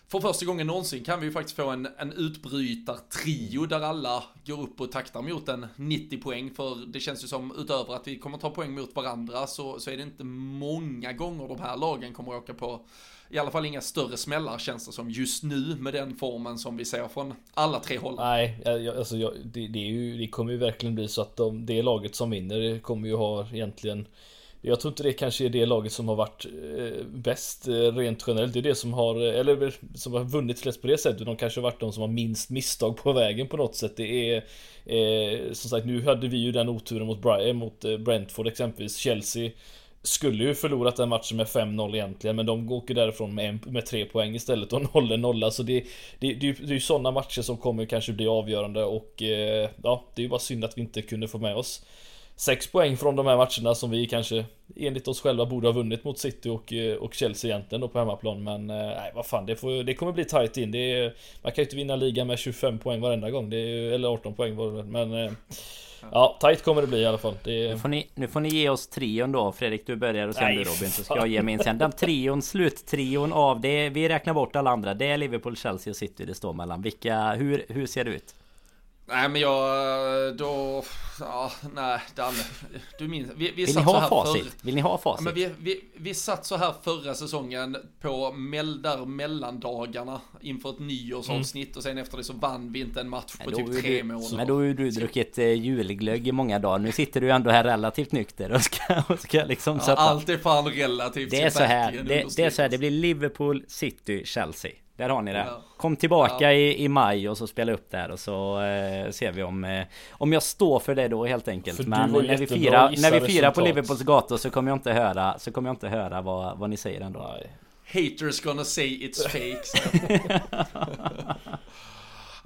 för första gången någonsin kan vi ju faktiskt få en, en utbrytartrio där alla går upp och taktar mot en 90 poäng. För det känns ju som utöver att vi kommer ta poäng mot varandra så, så är det inte många gånger de här lagen kommer åka på i alla fall inga större smällar känns det som just nu med den formen som vi ser från alla tre håll. Nej, alltså jag, det, det, är ju, det kommer ju verkligen bli så att de, det laget som vinner kommer ju ha egentligen jag tror inte det kanske är det laget som har varit eh, bäst eh, rent generellt. Det är det som har, eh, eller som har vunnit flest på det sättet. De kanske har varit de som har minst misstag på vägen på något sätt. Det är eh, som sagt, nu hade vi ju den oturen mot, Brian, eh, mot eh, Brentford exempelvis. Chelsea skulle ju förlorat den matchen med 5-0 egentligen men de åker därifrån med, en, med 3 poäng istället och håller nolla så alltså det, det, det, det är ju sådana matcher som kommer kanske bli avgörande och eh, ja det är ju bara synd att vi inte kunde få med oss. 6 poäng från de här matcherna som vi kanske enligt oss själva borde ha vunnit mot City och, eh, och Chelsea egentligen då på hemmaplan men eh, nej vad fan det, får, det kommer bli tight in det är, Man kan ju inte vinna ligan med 25 poäng varenda gång är, eller 18 poäng var det men eh, Ja, tight kommer det bli i alla fall. Det... Nu, får ni, nu får ni ge oss trion då. Fredrik, du börjar och sen Nej, du Robin. Så ska jag ge min sen. Den trion, sluttrion av det. Vi räknar bort alla andra. Det är Liverpool, Chelsea och City det står mellan. Vilka, hur, hur ser det ut? Nej men jag, då, ja, nej Danne, du minns, vi, vi Vill ni ha facit? Förr, Vill ni ha facit? Ja, men vi, vi, vi satt så här förra säsongen på mell, där mellandagarna inför ett nyårsavsnitt mm. och sen efter det så vann vi inte en match på typ tre du, månader. Men då har ju du druckit eh, julglögg i många dagar. Nu sitter du ändå här relativt nykter och ska, och ska liksom sätta... Ja, allt är fan relativt. Det är så här, det, det är så här, det blir Liverpool, City, Chelsea. Där har ni det. Ja. Kom tillbaka ja. i, i maj och så spela upp där och så eh, ser vi om eh, Om jag står för det då helt enkelt. För Men när vi, firar, när vi firar på Liverpools gator så kommer jag inte höra Så kommer jag inte höra vad, vad ni säger ändå. Nej. Haters gonna say it's fake.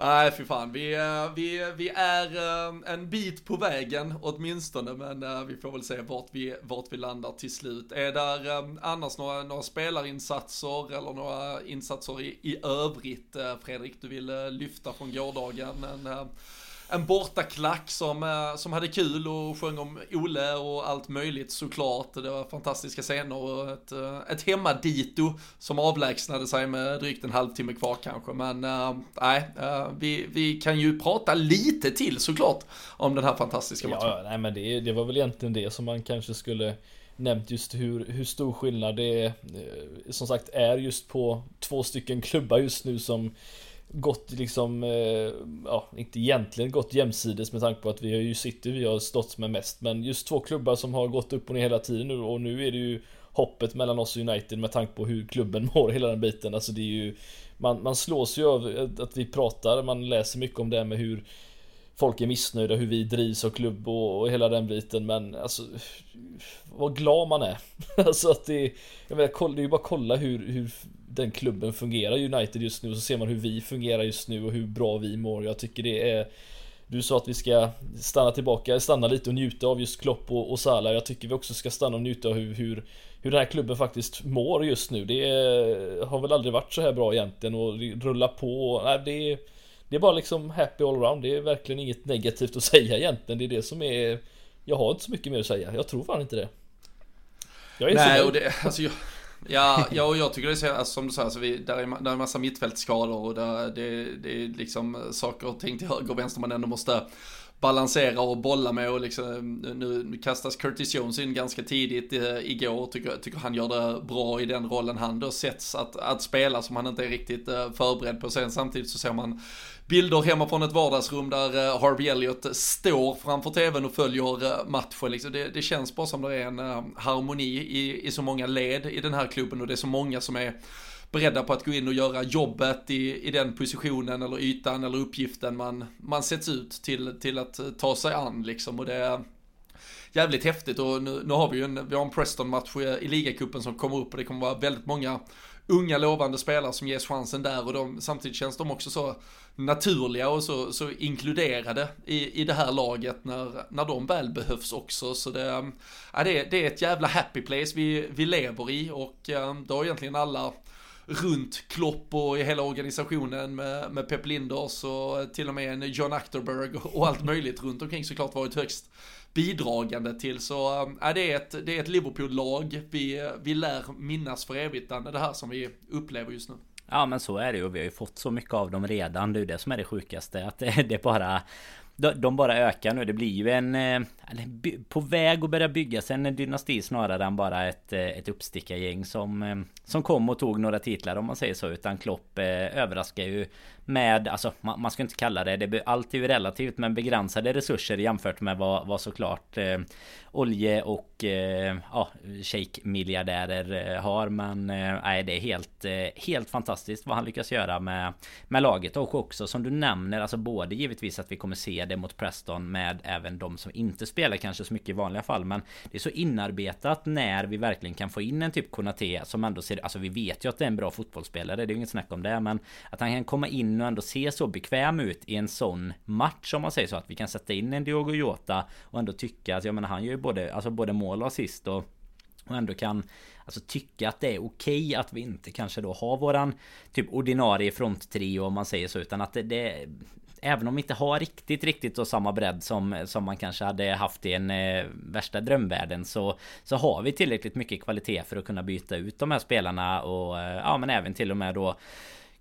Nej, fy fan. Vi, eh, vi, vi är eh, en bit på vägen åtminstone, men eh, vi får väl se vart vi, vart vi landar till slut. Är där annars några, några spelarinsatser eller några insatser i, i övrigt, Fredrik, du vill lyfta från gårdagen? En, en bortaklack som, eh, som hade kul och sjöng om Ole och allt möjligt såklart. Det var fantastiska scener och ett, eh, ett hemmadito som avlägsnade sig med drygt en halvtimme kvar kanske. Men äh, nej, äh, vi, vi kan ju prata lite till såklart om den här fantastiska matchen. Ja, nej men det, det var väl egentligen det som man kanske skulle nämnt just hur, hur stor skillnad det är, som sagt är just på två stycken klubbar just nu som gått liksom, eh, ja inte egentligen gått jämsides med tanke på att vi har ju City vi har stått med mest men just två klubbar som har gått upp och ner hela tiden nu och nu är det ju hoppet mellan oss och United med tanke på hur klubben mår hela den biten. Alltså det är ju man, man slås ju av att vi pratar, man läser mycket om det här med hur folk är missnöjda hur vi drivs och klubb och, och hela den biten men alltså vad glad man är. alltså att det, jag menar, det är ju bara att kolla hur, hur den klubben fungerar United just nu och så ser man hur vi fungerar just nu och hur bra vi mår. Jag tycker det är du sa att vi ska stanna tillbaka, stanna lite och njuta av just Klopp och, och Salah. Jag tycker vi också ska stanna och njuta av hur, hur, hur den här klubben faktiskt mår just nu. Det är, har väl aldrig varit så här bra egentligen och rulla på. Nej, det är, det är bara liksom happy all around. Det är verkligen inget negativt att säga egentligen. Det är det som är... Jag har inte så mycket mer att säga. Jag tror fan inte det. Jag är Nej, och det, alltså jag, Ja, ja och jag tycker det är så, alltså, som du säger, alltså, vi, där, är, där är massa mittfältsskador och där, det, det är liksom saker och ting till höger och vänster man ändå måste balansera och bolla med och liksom, eh, nu kastas Curtis Jones in ganska tidigt eh, igår, tycker, tycker han gör det bra i den rollen han då sätts att, att spela som han inte är riktigt eh, förberedd på. Sen samtidigt så ser man bilder hemma från ett vardagsrum där eh, Harvey Elliott står framför tvn och följer eh, matchen. Liksom det, det känns bara som det är en eh, harmoni i, i så många led i den här klubben och det är så många som är beredda på att gå in och göra jobbet i, i den positionen eller ytan eller uppgiften man, man sätts ut till, till att eh, ta sig an liksom. Och det är jävligt häftigt och nu, nu har vi ju en, vi har en Preston-match i ligacupen som kommer upp och det kommer vara väldigt många unga lovande spelare som ges chansen där och de, samtidigt känns de också så naturliga och så, så inkluderade i, i det här laget när, när de väl behövs också. Så det, ja, det, det är ett jävla happy place vi, vi lever i och ja, det har egentligen alla runt Klopp och i hela organisationen med, med Pep Linders och till och med en John Achterberg och allt möjligt runt omkring såklart varit högst bidragande till. Så äh, det är ett, det är ett Liverpool-lag vi, vi lär minnas för evigt, det här som vi upplever just nu. Ja men så är det ju och vi har ju fått så mycket av dem redan. Det är ju det som är det sjukaste. Att det, det bara de bara ökar nu. Det blir ju en... Eh, på väg att börja byggas en dynasti snarare än bara ett, eh, ett uppstickargäng som, eh, som kom och tog några titlar om man säger så. Utan Klopp överraskar ju med, alltså man, man ska inte kalla det, det allt är ju relativt men begränsade resurser jämfört med vad, vad såklart eh, olje och eh, ja, shake-miljardärer eh, har. Men eh, nej, det är helt, eh, helt fantastiskt vad han lyckas göra med, med laget. Och också som du nämner, alltså både givetvis att vi kommer se det mot Preston med även de som inte spelar kanske så mycket i vanliga fall. Men det är så inarbetat när vi verkligen kan få in en typ Konate som ändå ser, alltså vi vet ju att det är en bra fotbollsspelare, det är ju inget snack om det. Men att han kan komma in och ändå se så bekväm ut i en sån match om man säger så. Att vi kan sätta in en Diogo Jota och ändå tycka att, jag menar han gör ju både, alltså både mål och assist och och ändå kan Alltså tycka att det är okej att vi inte kanske då har våran Typ ordinarie fronttrio om man säger så utan att det, det Även om vi inte har riktigt riktigt då samma bredd som, som man kanske hade haft i en eh, värsta drömvärlden så Så har vi tillräckligt mycket kvalitet för att kunna byta ut de här spelarna och eh, ja men även till och med då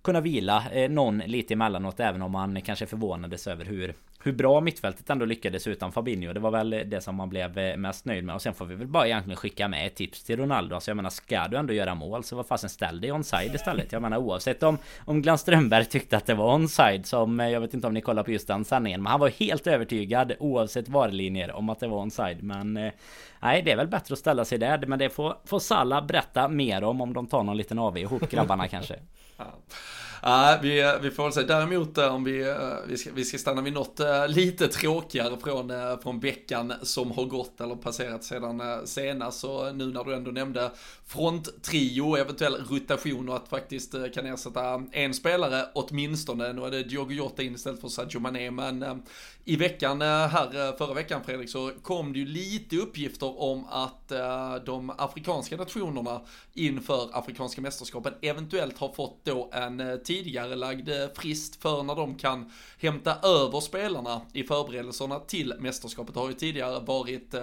kunna vila eh, någon lite emellanåt även om man kanske förvånades över hur hur bra mittfältet ändå lyckades utan Fabinho. Det var väl det som man blev eh, mest nöjd med. Och sen får vi väl bara egentligen skicka med ett tips till Ronaldo. Alltså jag menar, ska du ändå göra mål så vad fasen ställ dig onside istället. Jag menar oavsett om, om Glenn Strömberg tyckte att det var onside som, eh, jag vet inte om ni kollar på just den sändningen. Men han var helt övertygad oavsett varlinjer om att det var onside. Men eh, nej, det är väl bättre att ställa sig där. Men det får, får Salla berätta mer om, om de tar någon liten AV ihop grabbarna kanske. Ja, vi, eh, vi får väl säga däremot eh, om vi, eh, vi, ska, vi ska stanna vid något lite tråkigare från, från veckan som har gått eller passerat sedan senast. Så nu när du ändå nämnde fronttrio, eventuell rotation och att faktiskt kan ersätta en spelare åtminstone. Nu är det Diogo Jota in istället för Sadio Mané, men i veckan eh, här, eh, förra veckan Fredrik, så kom det ju lite uppgifter om att eh, de afrikanska nationerna inför afrikanska mästerskapen eventuellt har fått då en tidigare lagd frist för när de kan hämta över spelarna i förberedelserna till mästerskapet. Det har ju tidigare varit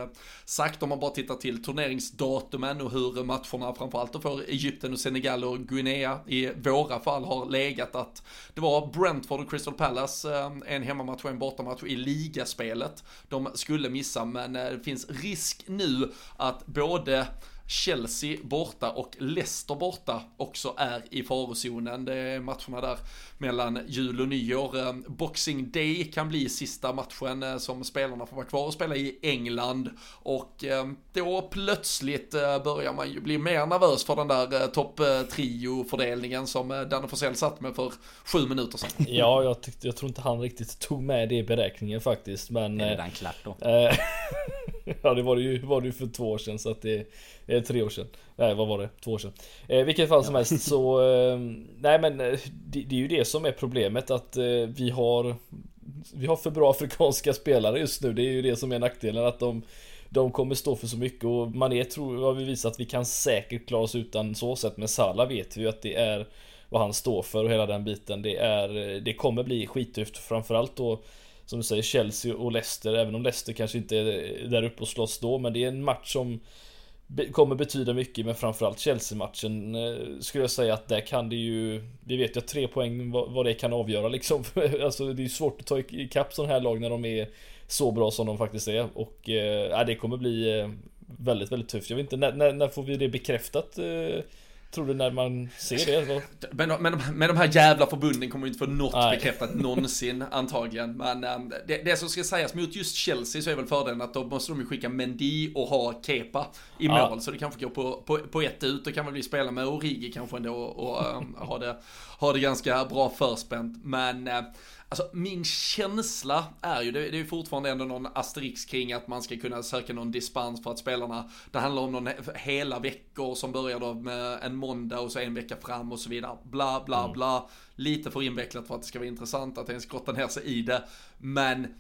sagt om man bara tittar till turneringsdatumen och hur matcherna framförallt för Egypten och Senegal och Guinea i våra fall har legat att det var Brentford och Crystal Palace, en hemmamatch och en bortamatch i ligaspelet. De skulle missa men det finns risk nu att både Chelsea borta och Leicester borta också är i farozonen. Det är matcherna där mellan jul och nyår. Eh, Boxing Day kan bli sista matchen eh, som spelarna får vara kvar och spela i England och då plötsligt börjar man ju bli mer nervös för den där topp trio-fördelningen som Danne Forsell satt med för sju minuter sedan. Ja, jag, tyckte, jag tror inte han riktigt tog med det i beräkningen faktiskt. Men, det är redan klart då. ja, det var det ju, var det ju för två år sedan så att det är tre år sedan. Nej, vad var det? Två år sedan. Eh, vilket fall som ja. helst så, eh, nej men det, det, är ju det som är problemet att eh, vi har vi har för bra afrikanska spelare just nu. Det är ju det som är nackdelen att de de kommer stå för så mycket och Mané tror har vi visat att vi kan säkert klara oss utan så sätt Men Salah vet vi ju att det är vad han står för och hela den biten. Det är Det kommer bli skittufft framförallt då som du säger Chelsea och Leicester, även om Leicester kanske inte är där uppe och slåss då, men det är en match som kommer betyda mycket, men framförallt Chelsea-matchen eh, skulle jag säga att där kan det ju, vi vet ju att tre poäng vad, det kan avgöra liksom. alltså det är svårt att ta ikapp sådana här lag när de är så bra som de faktiskt är och eh, det kommer bli eh, väldigt, väldigt tufft. Jag vet inte, när, när, när får vi det bekräftat? Eh, Tror du när man ser det? Men, men, men de här jävla förbunden kommer ju inte få något Nej. bekräftat någonsin antagligen. Men um, det, det som ska sägas mot just Chelsea så är väl fördelen att då måste de ju skicka Mendy och ha Kepa i mål. Ja. Så det kanske går på, på, på ett ut. Då kan väl vi spela med Origi kanske ändå och um, ha, det, ha det ganska bra förspänt. Men uh, Alltså min känsla är ju, det, är ju fortfarande ändå någon asterix kring att man ska kunna söka någon dispens för att spelarna, det handlar om någon hela veckor som börjar då med en måndag och så en vecka fram och så vidare. Bla bla mm. bla. Lite för invecklat för att det ska vara intressant att ens grotta ner sig i det. Men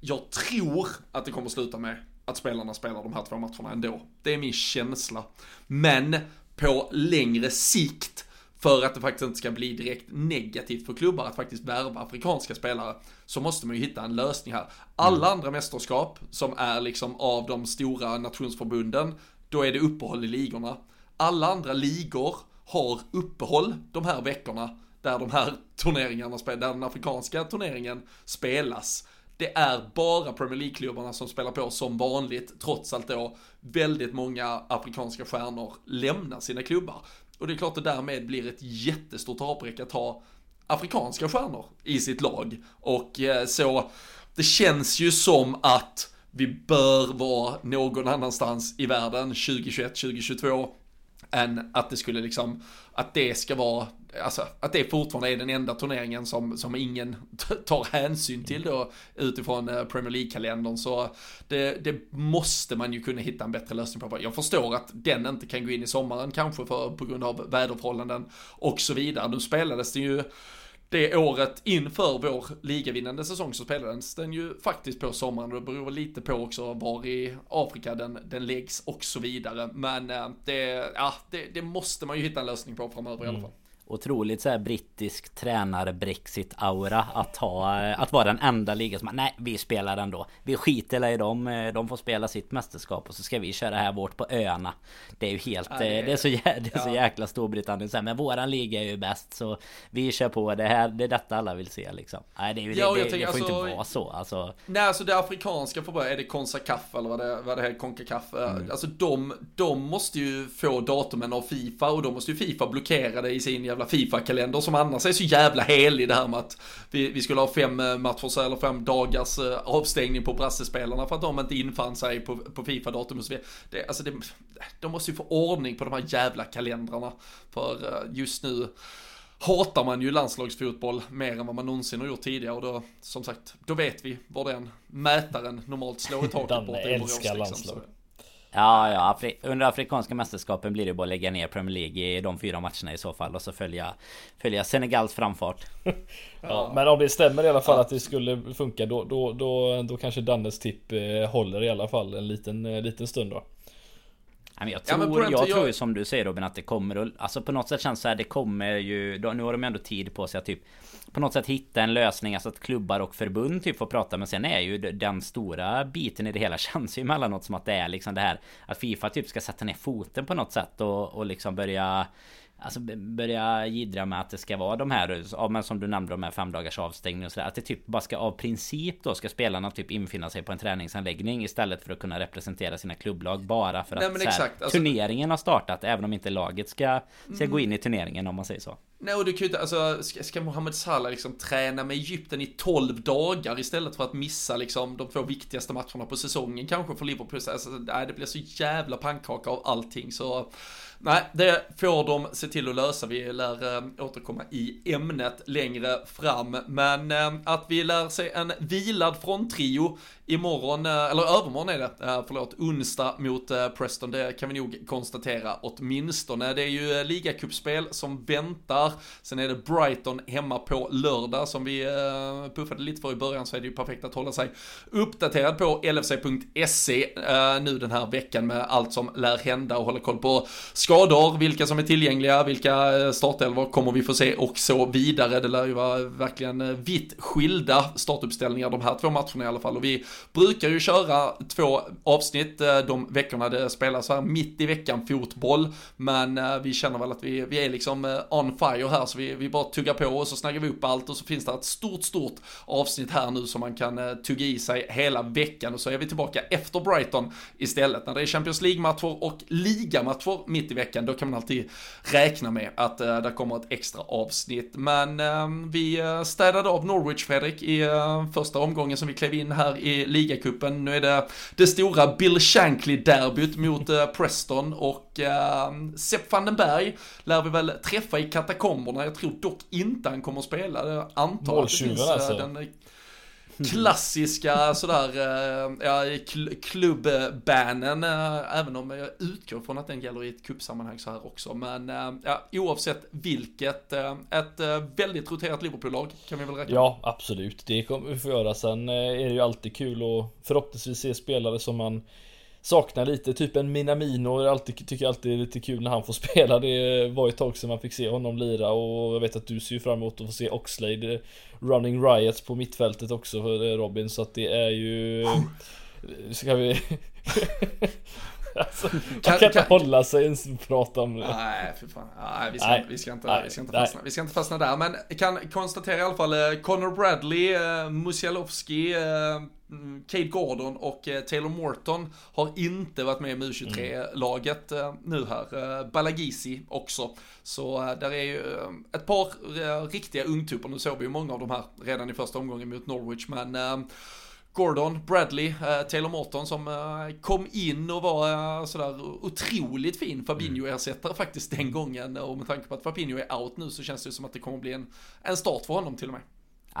jag tror att det kommer sluta med att spelarna spelar de här två matcherna ändå. Det är min känsla. Men på längre sikt för att det faktiskt inte ska bli direkt negativt för klubbar att faktiskt värva afrikanska spelare, så måste man ju hitta en lösning här. Alla mm. andra mästerskap som är liksom av de stora nationsförbunden, då är det uppehåll i ligorna. Alla andra ligor har uppehåll de här veckorna där de här turneringarna, där den afrikanska turneringen spelas. Det är bara Premier League-klubbarna som spelar på som vanligt, trots att då väldigt många afrikanska stjärnor lämnar sina klubbar. Och det är klart att det därmed blir ett jättestort avbräck att ha afrikanska stjärnor i sitt lag. Och eh, så, det känns ju som att vi bör vara någon annanstans i världen 2021, 2022 än att det skulle liksom, att det ska vara, alltså att det fortfarande är den enda turneringen som, som ingen tar hänsyn till då utifrån eh, Premier League-kalendern. Så det, det måste man ju kunna hitta en bättre lösning på. Jag förstår att den inte kan gå in i sommaren kanske för, på grund av väderförhållanden och så vidare. Nu spelades det ju det året inför vår ligavinnande säsong så spelades den ju faktiskt på sommaren och det beror lite på också var i Afrika den, den läggs och så vidare. Men eh, det, ja, det, det måste man ju hitta en lösning på framöver mm. i alla mm. fall otroligt så här brittisk tränar-Brexit-aura att ha Att vara den enda ligan som Nej vi spelar ändå. Vi skiter i dem De får spela sitt mästerskap och så ska vi köra här vårt på öarna. Det är ju helt ja, det, är, det, är så, det är ja. så jäkla Storbritannien Men våran liga är ju bäst så Vi kör på det här. Det är detta alla vill se liksom. Nej det, är ju, ja, det, det, det får alltså, inte vara så alltså. Nej alltså det afrikanska förbundet Är det Consacaf eller vad det, vad det är Concacaf mm. Alltså de De måste ju få datumen av Fifa och då måste ju Fifa blockera det i sin jävla jävla Fifa-kalender som annars är så jävla helig det här med att vi, vi skulle ha fem eh, matchers eller fem dagars eh, avstängning på brassespelarna för att de inte infann sig på, på Fifa-datum och så vidare. Det, alltså det, de måste ju få ordning på de här jävla kalendrarna. För eh, just nu hatar man ju landslagsfotboll mer än vad man någonsin har gjort tidigare och då, som sagt, då vet vi var den mätaren normalt slår i taket bort. Den älskar landslag. Liksom, Ja, ja. Afri under Afrikanska mästerskapen blir det bara att lägga ner Premier League i de fyra matcherna i så fall och så följa, följa Senegals framfart. ja, men om det stämmer i alla fall ja. att det skulle funka då, då, då, då kanske Dannes tipp eh, håller i alla fall en liten, eh, liten stund då. Jag tror, ja, jag tror ju som du säger Robin att det kommer och, Alltså på något sätt känns det så här, det kommer ju Nu har de ändå tid på sig att typ På något sätt hitta en lösning Alltså att klubbar och förbund typ får prata Men sen är ju den stora biten i det hela Känns ju emellanåt som att det är liksom det här Att Fifa typ ska sätta ner foten på något sätt och, och liksom börja Alltså börja gidra med att det ska vara de här, ja, men som du nämnde de här fem dagars avstängning och sådär. Att det typ bara ska av princip då ska spelarna typ infinna sig på en träningsanläggning istället för att kunna representera sina klubblag bara för att Nej, här, alltså... turneringen har startat även om inte laget ska, ska mm. gå in i turneringen om man säger så. Nej, och du kan ju inte, alltså, ska, ska Mohamed Salah liksom träna med Egypten i 12 dagar istället för att missa liksom de två viktigaste matcherna på säsongen kanske för Liverpool? Alltså, nej, det blir så jävla pannkaka av allting så Nej, det får de se till att lösa. Vi lär eh, återkomma i ämnet längre fram. Men eh, att vi lär se en vilad fronttrio imorgon, eh, eller övermorgon är det, eh, förlåt, onsdag mot eh, Preston. Det kan vi nog konstatera åtminstone. Det är ju eh, ligacupspel som väntar. Sen är det Brighton hemma på lördag som vi eh, puffade lite för i början så är det ju perfekt att hålla sig uppdaterad på lfc.se eh, nu den här veckan med allt som lär hända och hålla koll på skador, vilka som är tillgängliga, vilka eh, startelvor kommer vi få se och så vidare. Det lär ju vara verkligen eh, vitt skilda startuppställningar de här två matcherna i alla fall. Och vi brukar ju köra två avsnitt eh, de veckorna det spelas här mitt i veckan fotboll. Men vi känner väl att vi, vi är liksom on fire här så vi, vi bara tuggar på och så snaggar vi upp allt och så finns det ett stort, stort avsnitt här nu som man kan tugga i sig hela veckan och så är vi tillbaka efter Brighton istället när det är Champions League-matcher och ligamatcher mitt i veckan, då kan man alltid räkna med att uh, det kommer ett extra avsnitt. Men vi eh, städade av Norwich, Fredrik, i uh, första omgången som vi klev in här i ligacupen. Nu är det det stora Bill Shankly-derbyt mot uh, Preston och uh, Sepp van den Berg lär vi väl träffa i katakomberna. Jag tror dock inte han kommer att spela. Jag antar det finns alltså. den klassiska sådär, eh, ja, klubbbanen, eh, även om jag utgår från att den gäller i ett kuppsammanhang så här också. Men eh, ja, oavsett vilket, eh, ett väldigt roterat Liverpool-lag kan vi väl räkna Ja, absolut. Det kommer vi få göra. Sen är det ju alltid kul och förhoppningsvis se spelare som man saknar lite, typ en Minamino, alltid, tycker jag alltid är lite kul när han får spela. Det var ett tag sedan man fick se honom lira och jag vet att du ser ju fram emot att få se Oxlade Running Riots på mittfältet också för Robin, så att det är ju... Ska vi... Alltså, kan, kan inte hålla sig ens prata om det. Nej, för fan. Nej, vi ska, nej, vi ska, inte, nej, vi ska, inte, fastna, vi ska inte fastna där. Men kan konstatera i alla fall, eh, Connor Bradley, uh, Musialowski, uh, Cade Gordon och Taylor Morton har inte varit med i U23-laget uh, nu här. Balagisi också. Så där är ju ett par riktiga ungtuppar. Nu såg vi ju många av de här redan i första omgången mot Norwich, men Gordon, Bradley, eh, Taylor Morton som eh, kom in och var eh, sådär otroligt fin Fabinho-ersättare faktiskt den gången. Och med tanke på att Fabinho är out nu så känns det som att det kommer bli en, en start för honom till och med.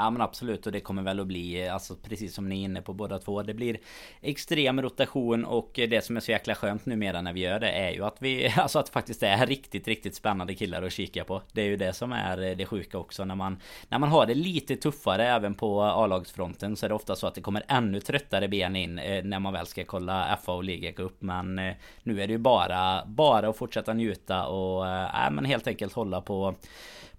Ja men absolut och det kommer väl att bli alltså precis som ni är inne på båda två. Det blir extrem rotation och det som är så jäkla skönt numera när vi gör det är ju att vi alltså att det faktiskt är riktigt riktigt spännande killar att kika på. Det är ju det som är det sjuka också när man när man har det lite tuffare även på A-lagsfronten så är det ofta så att det kommer ännu tröttare ben in eh, när man väl ska kolla FA och Liga Cup men eh, nu är det ju bara bara att fortsätta njuta och äh, men helt enkelt hålla på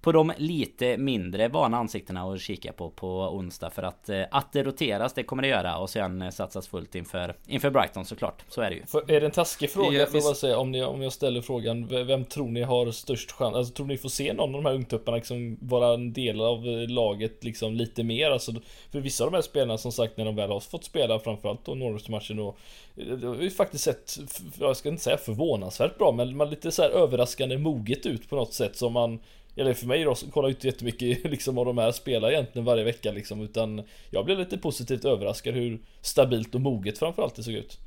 på de lite mindre vana ansiktena att kika på på onsdag för att eh, att det roteras det kommer det göra och sen eh, satsas fullt inför inför Brighton såklart så är det ju. För, är det en taskig fråga ja, jag säga om, ni, om jag ställer frågan vem tror ni har störst chans? Alltså tror ni får se någon av de här ungtupparna liksom vara en del av eh, laget liksom lite mer? Alltså för vissa av de här spelarna som sagt när de väl har fått spela framförallt då Norwich-matchen och det har ju faktiskt sett, jag ska inte säga förvånansvärt bra men man lite så här överraskande moget ut på något sätt som man eller för mig då, kollar ju inte jättemycket liksom av de här spelar egentligen varje vecka liksom Utan jag blev lite positivt överraskad hur stabilt och moget framförallt det såg ut.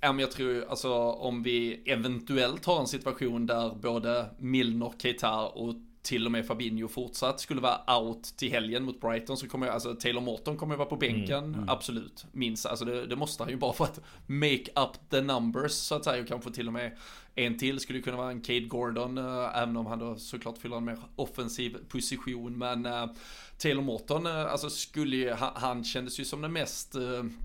Ja men jag tror alltså om vi eventuellt har en situation där både Milner, Keita och till och med Fabinho fortsatt skulle vara out till helgen mot Brighton så kommer jag, alltså Taylor Morton kommer vara på mm, bänken, mm, mm. absolut, minst. Alltså det, det, måste han ju bara för att make up the numbers så att säga och kanske till och med en till skulle kunna vara en Cade Gordon, äh, även om han då såklart fyller en mer offensiv position, men äh, Taylor Morton, äh, alltså skulle ju, han, han kändes ju som den mest,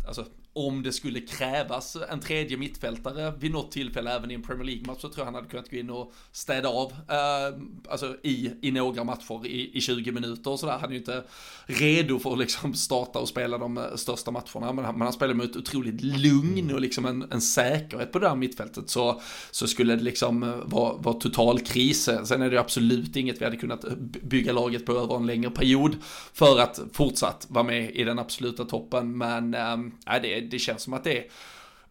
alltså om det skulle krävas en tredje mittfältare vid något tillfälle även i en Premier League-match så tror jag han hade kunnat gå in och städa av, eh, alltså i, i några matcher i, i 20 minuter och sådär. Han är ju inte redo för att liksom starta och spela de eh, största matcherna, men han, men han spelar med ett otroligt lugn och liksom en, en säkerhet på det där mittfältet så, så skulle det liksom eh, vara, vara total kris. Sen är det absolut inget vi hade kunnat bygga laget på över en längre period för att fortsatt vara med i den absoluta toppen, men äh, det, det känns som att det är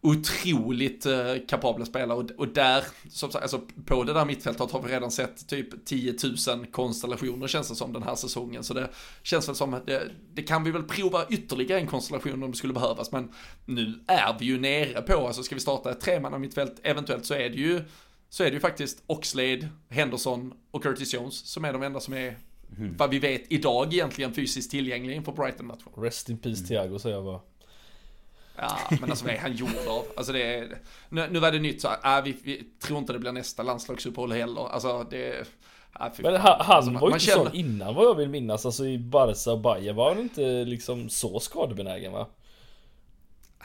otroligt eh, kapabla spelare och, och där, som sagt, alltså på det där mittfältet har vi redan sett typ 10 000 konstellationer känns det som den här säsongen. Så det känns väl som, det, det kan vi väl prova ytterligare en konstellation om det skulle behövas, men nu är vi ju nere på, alltså ska vi starta ett tremanna mittfält, eventuellt så är det ju så är det ju faktiskt Oxlade, Henderson och Curtis Jones som är de enda som är mm. vad vi vet idag egentligen fysiskt tillgängliga inför Brighton-matchen. Rest in peace mm. Thiago säger jag bara. Ja, men alltså vad är han gjord av? Alltså det är, nu, nu var det nytt så, äh, vi, vi tror inte det blir nästa landslagsuppehåll heller. Alltså det... Äh, men han, alltså, var ju inte känner... sån innan vad jag vill minnas. Alltså i Barca och Bayern var han inte liksom så skadebenägen va?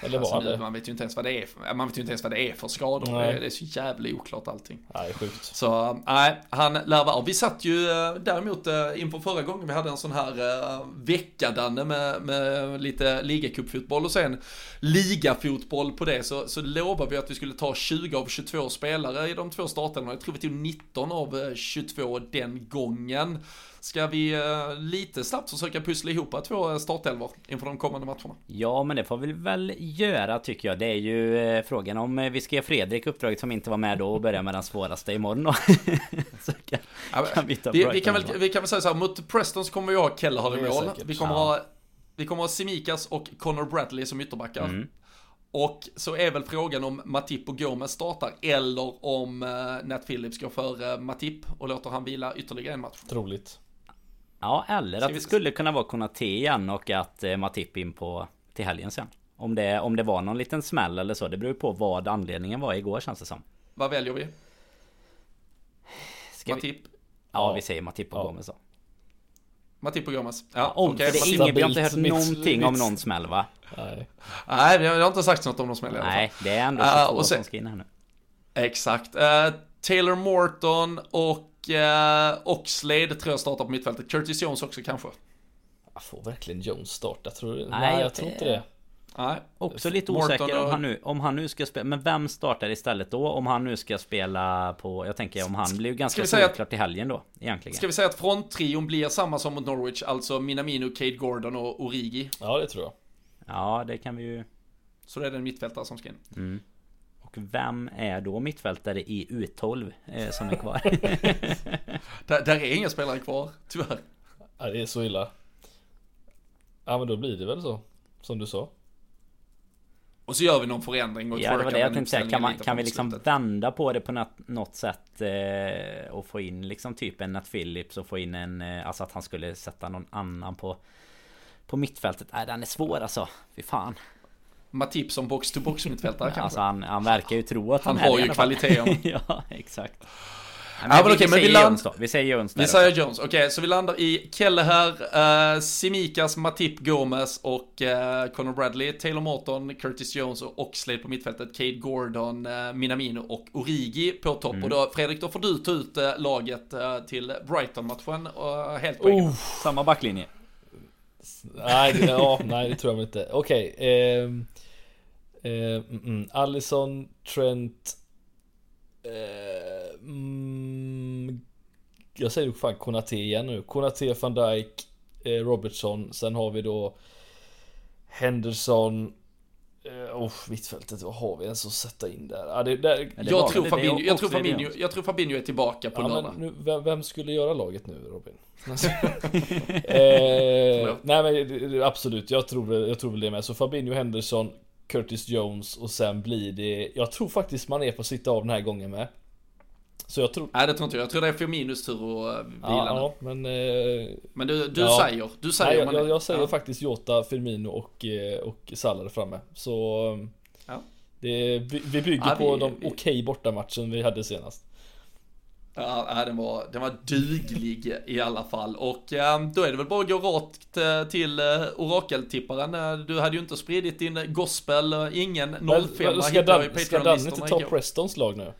Eller alltså, var det? Man vet ju inte ens vad det är, man vet ju inte ens vad det är för skador. Nej. Det är så jävla oklart allting. Nej, sjukt. Så, nej, han lär vara. Vi satt ju eh, däremot eh, inför förra gången vi hade en sån här uh, veckadanne med, med lite ligacupfotboll och sen ligafotboll på det så, så lovade vi att vi skulle ta 20 av 22 spelare i de två startelvorna. Jag tror vi tog 19 av 22 den gången. Ska vi uh, lite snabbt försöka pussla ihop två startelvor inför de kommande matcherna? Ja, men det får vi väl göra tycker jag. Det är ju uh, frågan om vi ska ge Fredrik uppdraget som inte var med då och börja med den svåraste imorgon då. så kan, ja, kan vi, ta vi, vi, kan väl, vi kan väl säga så här, mot Preston så kommer vi ha Kelleher i mål. Vi kommer ja. ha vi kommer ha Simikas och Connor Bradley som ytterbackar. Mm. Och så är väl frågan om Matip och Gomes startar eller om Nat Phillips går före Matip och låter han vila ytterligare en match. Troligt. Ja, eller att det skulle kunna vara Konate igen och att eh, Matip in på till helgen sen. Om det, om det var någon liten smäll eller så. Det beror på vad anledningen var igår känns det som. Vad väljer vi? Ska Matip? Vi... Ja, ja, vi säger Matip och ja. Gomes då. Matip och Gomes. Ja, om, okay. det ingen, vi har inte hört någonting om någon smäll va? Nej. Nej, det har inte sagt något om någon smäll i alla fall. Nej, det är ändå 22 uh, och sen, som ska in här nu. Exakt. Uh, Taylor Morton och och eh, Oxlade tror jag startar på mittfältet. Curtis Jones också kanske. Jag får verkligen Jones starta? Tror du? Nej, Nej jag tror inte det. Nej. Också lite osäker om han, nu, om han nu ska spela Men vem startar istället då? Om han nu ska spela på Jag tänker om han blir ganska solklart i helgen då Egentligen Ska vi säga att fronttrion blir samma som mot Norwich Alltså Minamino, Cade Gordon och Origi Ja det tror jag Ja det kan vi ju Så det är den mittfältare som ska in mm. Och vem är då mittfältare i U12 eh, som är kvar? där, där, är inga spelare kvar, tyvärr. Ja, det är så illa. Ja men då blir det väl så, som du sa. Och så gör vi någon förändring och Ja det var det jag tänkte säga. Kan, man, kan vi liksom slutet. vända på det på något, något sätt eh, och få in liksom typ en Nat Phillips och få in en eh, Alltså att han skulle sätta någon annan på På mittfältet. Nej den är svår alltså. Fy fan. Matip som box-to-box mittfältare kanske. Alltså han, han verkar ju tro att han, han har ju kvaliteter. ja, exakt. Men, ja, men vi, okej, vi, men vi, land... vi säger Jones Vi säger Jones, okej, okay, så vi landar i Kelleher, uh, Simikas, Matip Gomez och uh, Conor Bradley, Taylor Morton, Curtis Jones och Oxlade på mittfältet, Cade Gordon, uh, Minamino och Origi på topp. Mm. Och då, Fredrik, då får du ta ut uh, laget till Brighton-matchen helt på egen Samma backlinje. Nej, det, ja, nej, det tror jag inte. Okej. Okay, eh, Eh, mm, mm, Allison, Trent. Eh, mm, jag säger fan Konate igen nu. Konate, van Dijk, eh, Robertson. Sen har vi då Henderson. Eh, oh, mittfältet, vad har vi ens att sätta in där? Ah, det, där jag, tror Fabinho, jag, tror Fabinho, jag tror Fabinho är tillbaka på ja, lördag. Nu, vem, vem, skulle göra laget nu Robin? eh, nej men absolut, jag tror, jag tror väl det med. Så Fabinho, Henderson, Curtis Jones och sen blir det Jag tror faktiskt man är på att sitta av den här gången med Så jag tror Nej det tror inte jag, jag tror det är Firminos tur att vila ja, ja, men eh... Men du, du ja. säger, du säger Nej, jag, jag, säger ja. faktiskt Jota, Firmino och, eh, och Salah framme Så ja. det, Vi bygger ja, på vi, de okej okay bortamatchen vi hade senast Ja, den var, den var duglig i alla fall. Och äh, då är det väl bara att gå rakt äh, till äh, orakeltipparen. Du hade ju inte spridit din gospel, ingen 05 Ska, Dan, ska Danne inte ta Prestons lag nu?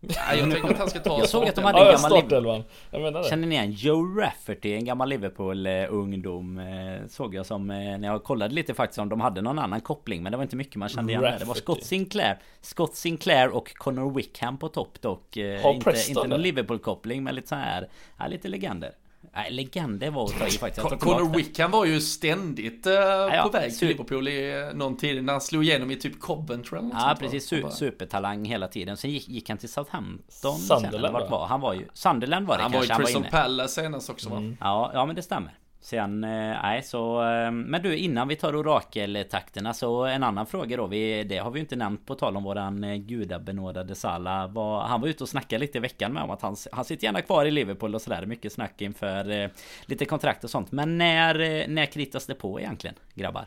Nej, jag tänker att han ska ta Jag såg att de hade en gammal startelvan. Jag menar det. Känner ni igen Joe Rafferty? En gammal Liverpool-ungdom Såg jag som när jag kollade lite faktiskt om de hade någon annan koppling Men det var inte mycket man kände igen där. Det var Scott Sinclair Scott Sinclair och Connor Wickham på topp dock Har Inte, inte någon? Liverpool-koppling men lite så här ja, Lite legender Nej, legender var att ta i faktiskt. Det. Wickham var ju ständigt uh, ja, på väg till Liverpool i uh, någon tid när han slog igenom i typ Coventry eller något Ja precis, su- supertalang hela tiden. Sen gick, gick han till Southampton sen, Sunderland, vart va? var han? var ju Sunderland var det Han var i kanske Crystal inne. Palace senast också va? Ja, ja men det stämmer. Sen, eh, nej så... Eh, men du innan vi tar orakeltakterna så en annan fråga då. Vi, det har vi ju inte nämnt på tal om våran eh, gudabenådade Salah. Var, han var ute och snackade lite i veckan med om att han, han sitter gärna kvar i Liverpool och sådär. Mycket snack inför lite kontrakt och sånt. Men när, när kritas det på egentligen grabbar?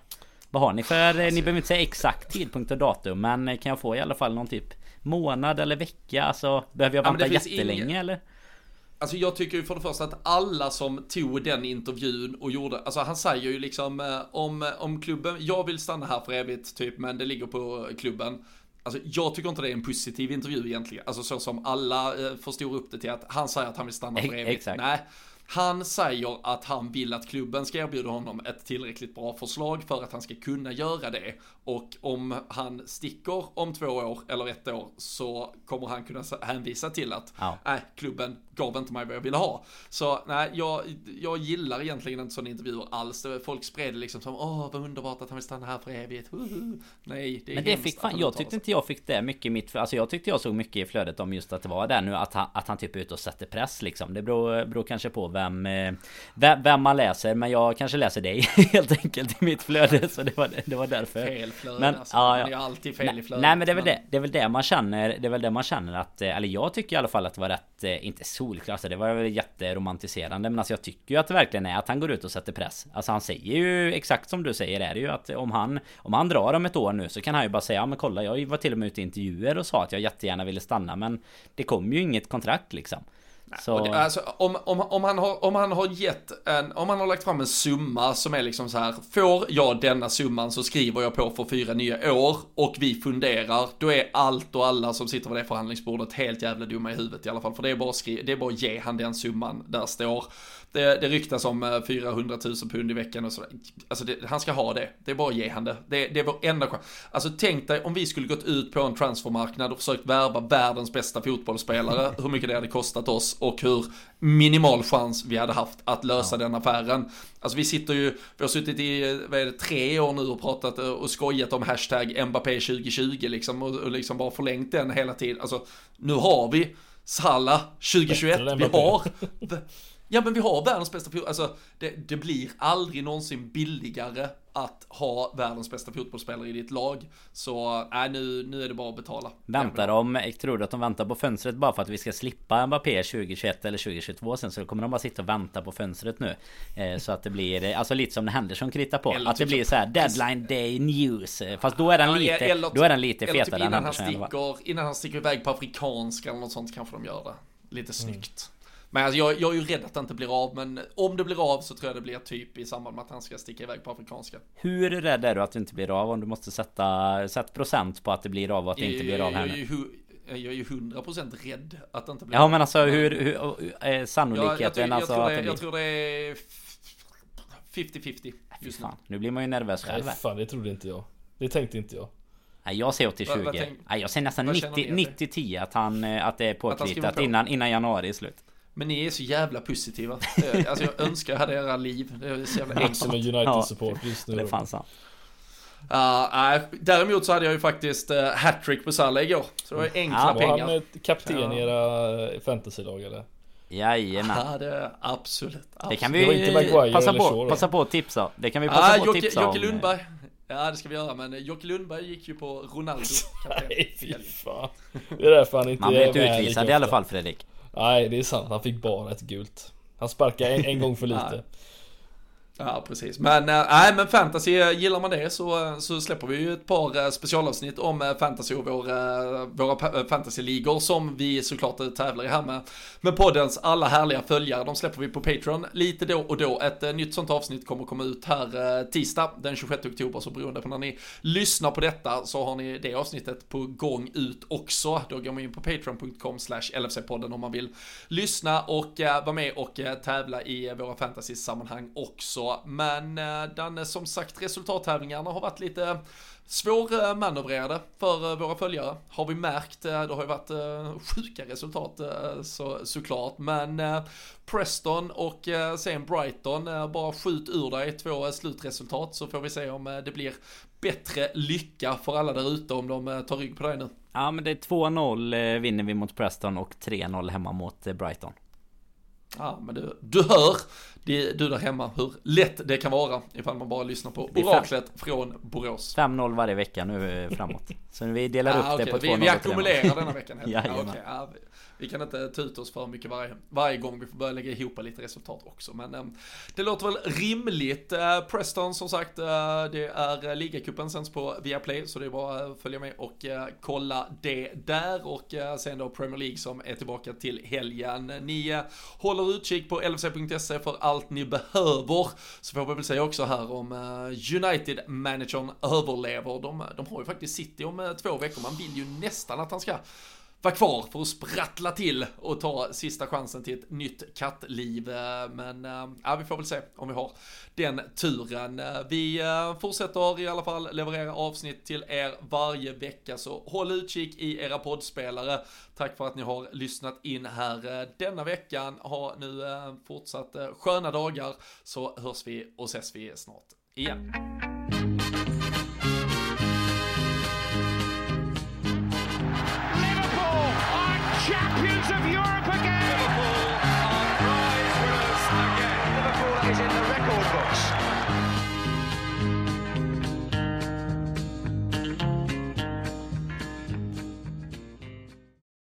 Vad har ni för... Eh, ni behöver inte säga exakt tidpunkt och datum. Men kan jag få i alla fall någon typ månad eller vecka? Alltså behöver jag vänta jättelänge ingen- eller? Alltså jag tycker ju för det första att alla som tog den intervjun och gjorde, alltså han säger ju liksom eh, om, om klubben, jag vill stanna här för evigt typ, men det ligger på klubben. Alltså jag tycker inte det är en positiv intervju egentligen, alltså så som alla eh, förstår upp det till att han säger att han vill stanna för evigt. exakt. Nej, han säger att han vill att klubben ska erbjuda honom ett tillräckligt bra förslag för att han ska kunna göra det. Och om han sticker om två år eller ett år så kommer han kunna hänvisa till att Ja. nej, klubben gav inte mig vad jag ville ha. Så nej, jag, jag gillar egentligen inte sådana intervjuer alls. Folk spred liksom som åh vad underbart att han vill stanna här för evigt. Woho. Nej, det är Men det fick fan, jag tyckte inte jag fick det mycket i mitt Alltså jag tyckte jag såg mycket i flödet om just att det var där nu att han, att han typ är ute och sätter press liksom Det beror, beror kanske på vem, eh, vem Vem man läser men jag kanske läser dig helt enkelt i mitt flöde så det var, det var därför Fel flöde Men, alltså. ja, ja. Det är alltid fel i Nej, flödet. nej men det är väl det, det är väl det man känner Det är väl det man känner att eh, Eller jag tycker i alla fall att det var rätt eh, Inte solklart, alltså det var väl jätteromantiserande Men alltså jag tycker ju att det verkligen är att han går ut och sätter press. Alltså han säger ju exakt som du säger är det ju att om han Om han drar om ett år nu så kan han ju bara säga Ja men kolla jag var till och med ute i intervjuer och sa att jag jättegärna ville stanna Men Det kom ju inget kontrakt liksom så, det, alltså, om, om, om, han har, om han har gett en, om han har lagt fram en summa som är liksom så här, får jag denna summan så skriver jag på för fyra nya år och vi funderar, då är allt och alla som sitter vid det förhandlingsbordet helt jävla dumma i huvudet i alla fall, för det är bara skri, det är bara ge han den summan där står. Det, det ryktas om eh, 400 000 pund i veckan och sådär. Alltså det, han ska ha det. Det är bara att ge han det. Det, det är vår enda chans. Alltså tänk dig om vi skulle gått ut på en transfermarknad och försökt värva världens bästa fotbollsspelare. hur mycket det hade kostat oss och hur minimal chans vi hade haft att lösa den affären. Alltså vi sitter ju, vi har suttit i, vad är det, tre år nu och pratat eh, och skojat om hashtag Mbappé 2020 liksom och, och liksom bara förlängt den hela tiden. Alltså nu har vi Salah 2021, Bättre än vi har Ja men vi har världens bästa fotboll, alltså det, det blir aldrig någonsin billigare att ha världens bästa fotbollsspelare i ditt lag. Så nej, nu, nu är det bara att betala. Väntar de, tror du att de väntar på fönstret bara för att vi ska slippa Mbappé 2021 eller 2022 sen så kommer de bara sitta och vänta på fönstret nu eh, Så att det blir, eh, alltså lite som när Henderson kritar på Eller Att det typ blir så- här deadline day news eh, Fast då är den lite, eller då är den lite typ fetare än innan han fall. sticker, innan han sticker iväg på afrikanska eller något sånt kanske de gör det. Lite Mm. Men alltså, jag, jag är ju rädd att det inte blir av, men om det blir av så tror jag det blir typ i samband med att han ska sticka iväg på afrikanska. Hur rädd är du att det inte blir av om du måste sätta, sätta procent på att det blir av och att det inte blir av här jag, är nu? jag är ju 100% rädd att det inte blir Ja av. men alltså hur, hur eh, Ja, jag, sannolikheten tror, jag, alltså tror att det, det blir... jag tror det är 50-50 Fy just nu. fan, nu blir man ju nervös Nej själv här. fan det trodde inte jag. Det tänkte inte jag. Nej jag säger 80 Vad- 20 vad tänk- Nej jag säger nästan vad känner 90 ni att det- 90 10 att han eh, Att det är han skriver påkritat på? innan, innan januari är slut Men ni är så jävla positiva. Alltså jag önskar jag hade era liv. Det är så jävla enkelt. en United-support just nu. Det är fan sant Ja, nej, däremot så hade jag ju faktiskt uh, hattrick på Salah igår. Så det var enkla Ja, Var pengar. han eh, kapten Ja. i era fantasylag eller? Jajamän Ja, det absolut. absolut. Det kan Det var vi inte Maguire passa på, då? passa på att tipsa Det kan vi passa Ja, på att Jocke, tipsa Jocke om Lundberg. Ja, det ska vi göra, men Jocke Lundberg gick ju på Ronaldo. kapten. Nej fy fan. Det är därför han inte Man är blir inte utvisad i alla fall Fredrik Nej det är sant, han fick bara ett gult. Han sparkade en, en gång för lite. Ja, precis. Men eh, nej, men fantasy, eh, gillar man det så, eh, så släpper vi ju ett par specialavsnitt om fantasy och våra, våra fantasyligor som vi såklart tävlar i här med, med poddens alla härliga följare. De släpper vi på Patreon lite då och då. Ett nytt sånt avsnitt kommer komma ut här tisdag den 26 oktober, så beroende på när ni lyssnar på detta så har ni det avsnittet på gång ut också. Då går man in på patreon.com slash LFC-podden om man vill lyssna och vara med och tävla i våra fantasy-sammanhang också. Men eh, den, som sagt, resultattävlingarna har varit lite svårmanövrerade för eh, våra följare. Har vi märkt. Eh, det har ju varit sjuka resultat så, såklart. Men Preston och sen Brighton, bara skjut ur dig två slutresultat så får vi se om det blir bättre lycka för alla där ute om de tar rygg på dig nu. Ja men det är 2-0 vinner vi mot Preston och 3-0 hemma mot Brighton. Ja men du, du hör du där hemma hur lätt det kan vara ifall man bara lyssnar på oraklet från Borås. 5-0 varje vecka nu framåt. Så vi delar upp okay. det på 2-0. Vi, vi ackumulerar denna veckan. ja, okay. ja, vi vi kan inte ta ut oss för mycket varje, varje gång. Vi får börja lägga ihop lite resultat också. Men eh, det låter väl rimligt. Eh, Preston som sagt, eh, det är ligacupen sänds på Viaplay. Så det är bara att följa med och eh, kolla det där. Och eh, sen då Premier League som är tillbaka till helgen. Ni eh, håller utkik på lfc.se för allt ni behöver. Så får vi väl säga också här om United-managern överlever. De, de har ju faktiskt City om två veckor. Man vill ju nästan att han ska vara kvar för att sprattla till och ta sista chansen till ett nytt kattliv. Eh, men eh, ja, vi får väl se om vi har den turen. Eh, vi fortsätter i alla fall leverera avsnitt till er varje vecka, så håll utkik i era poddspelare. Tack för att ni har lyssnat in här denna veckan. Ha nu fortsatt sköna dagar, så hörs vi och ses vi snart igen. Champions of Europe.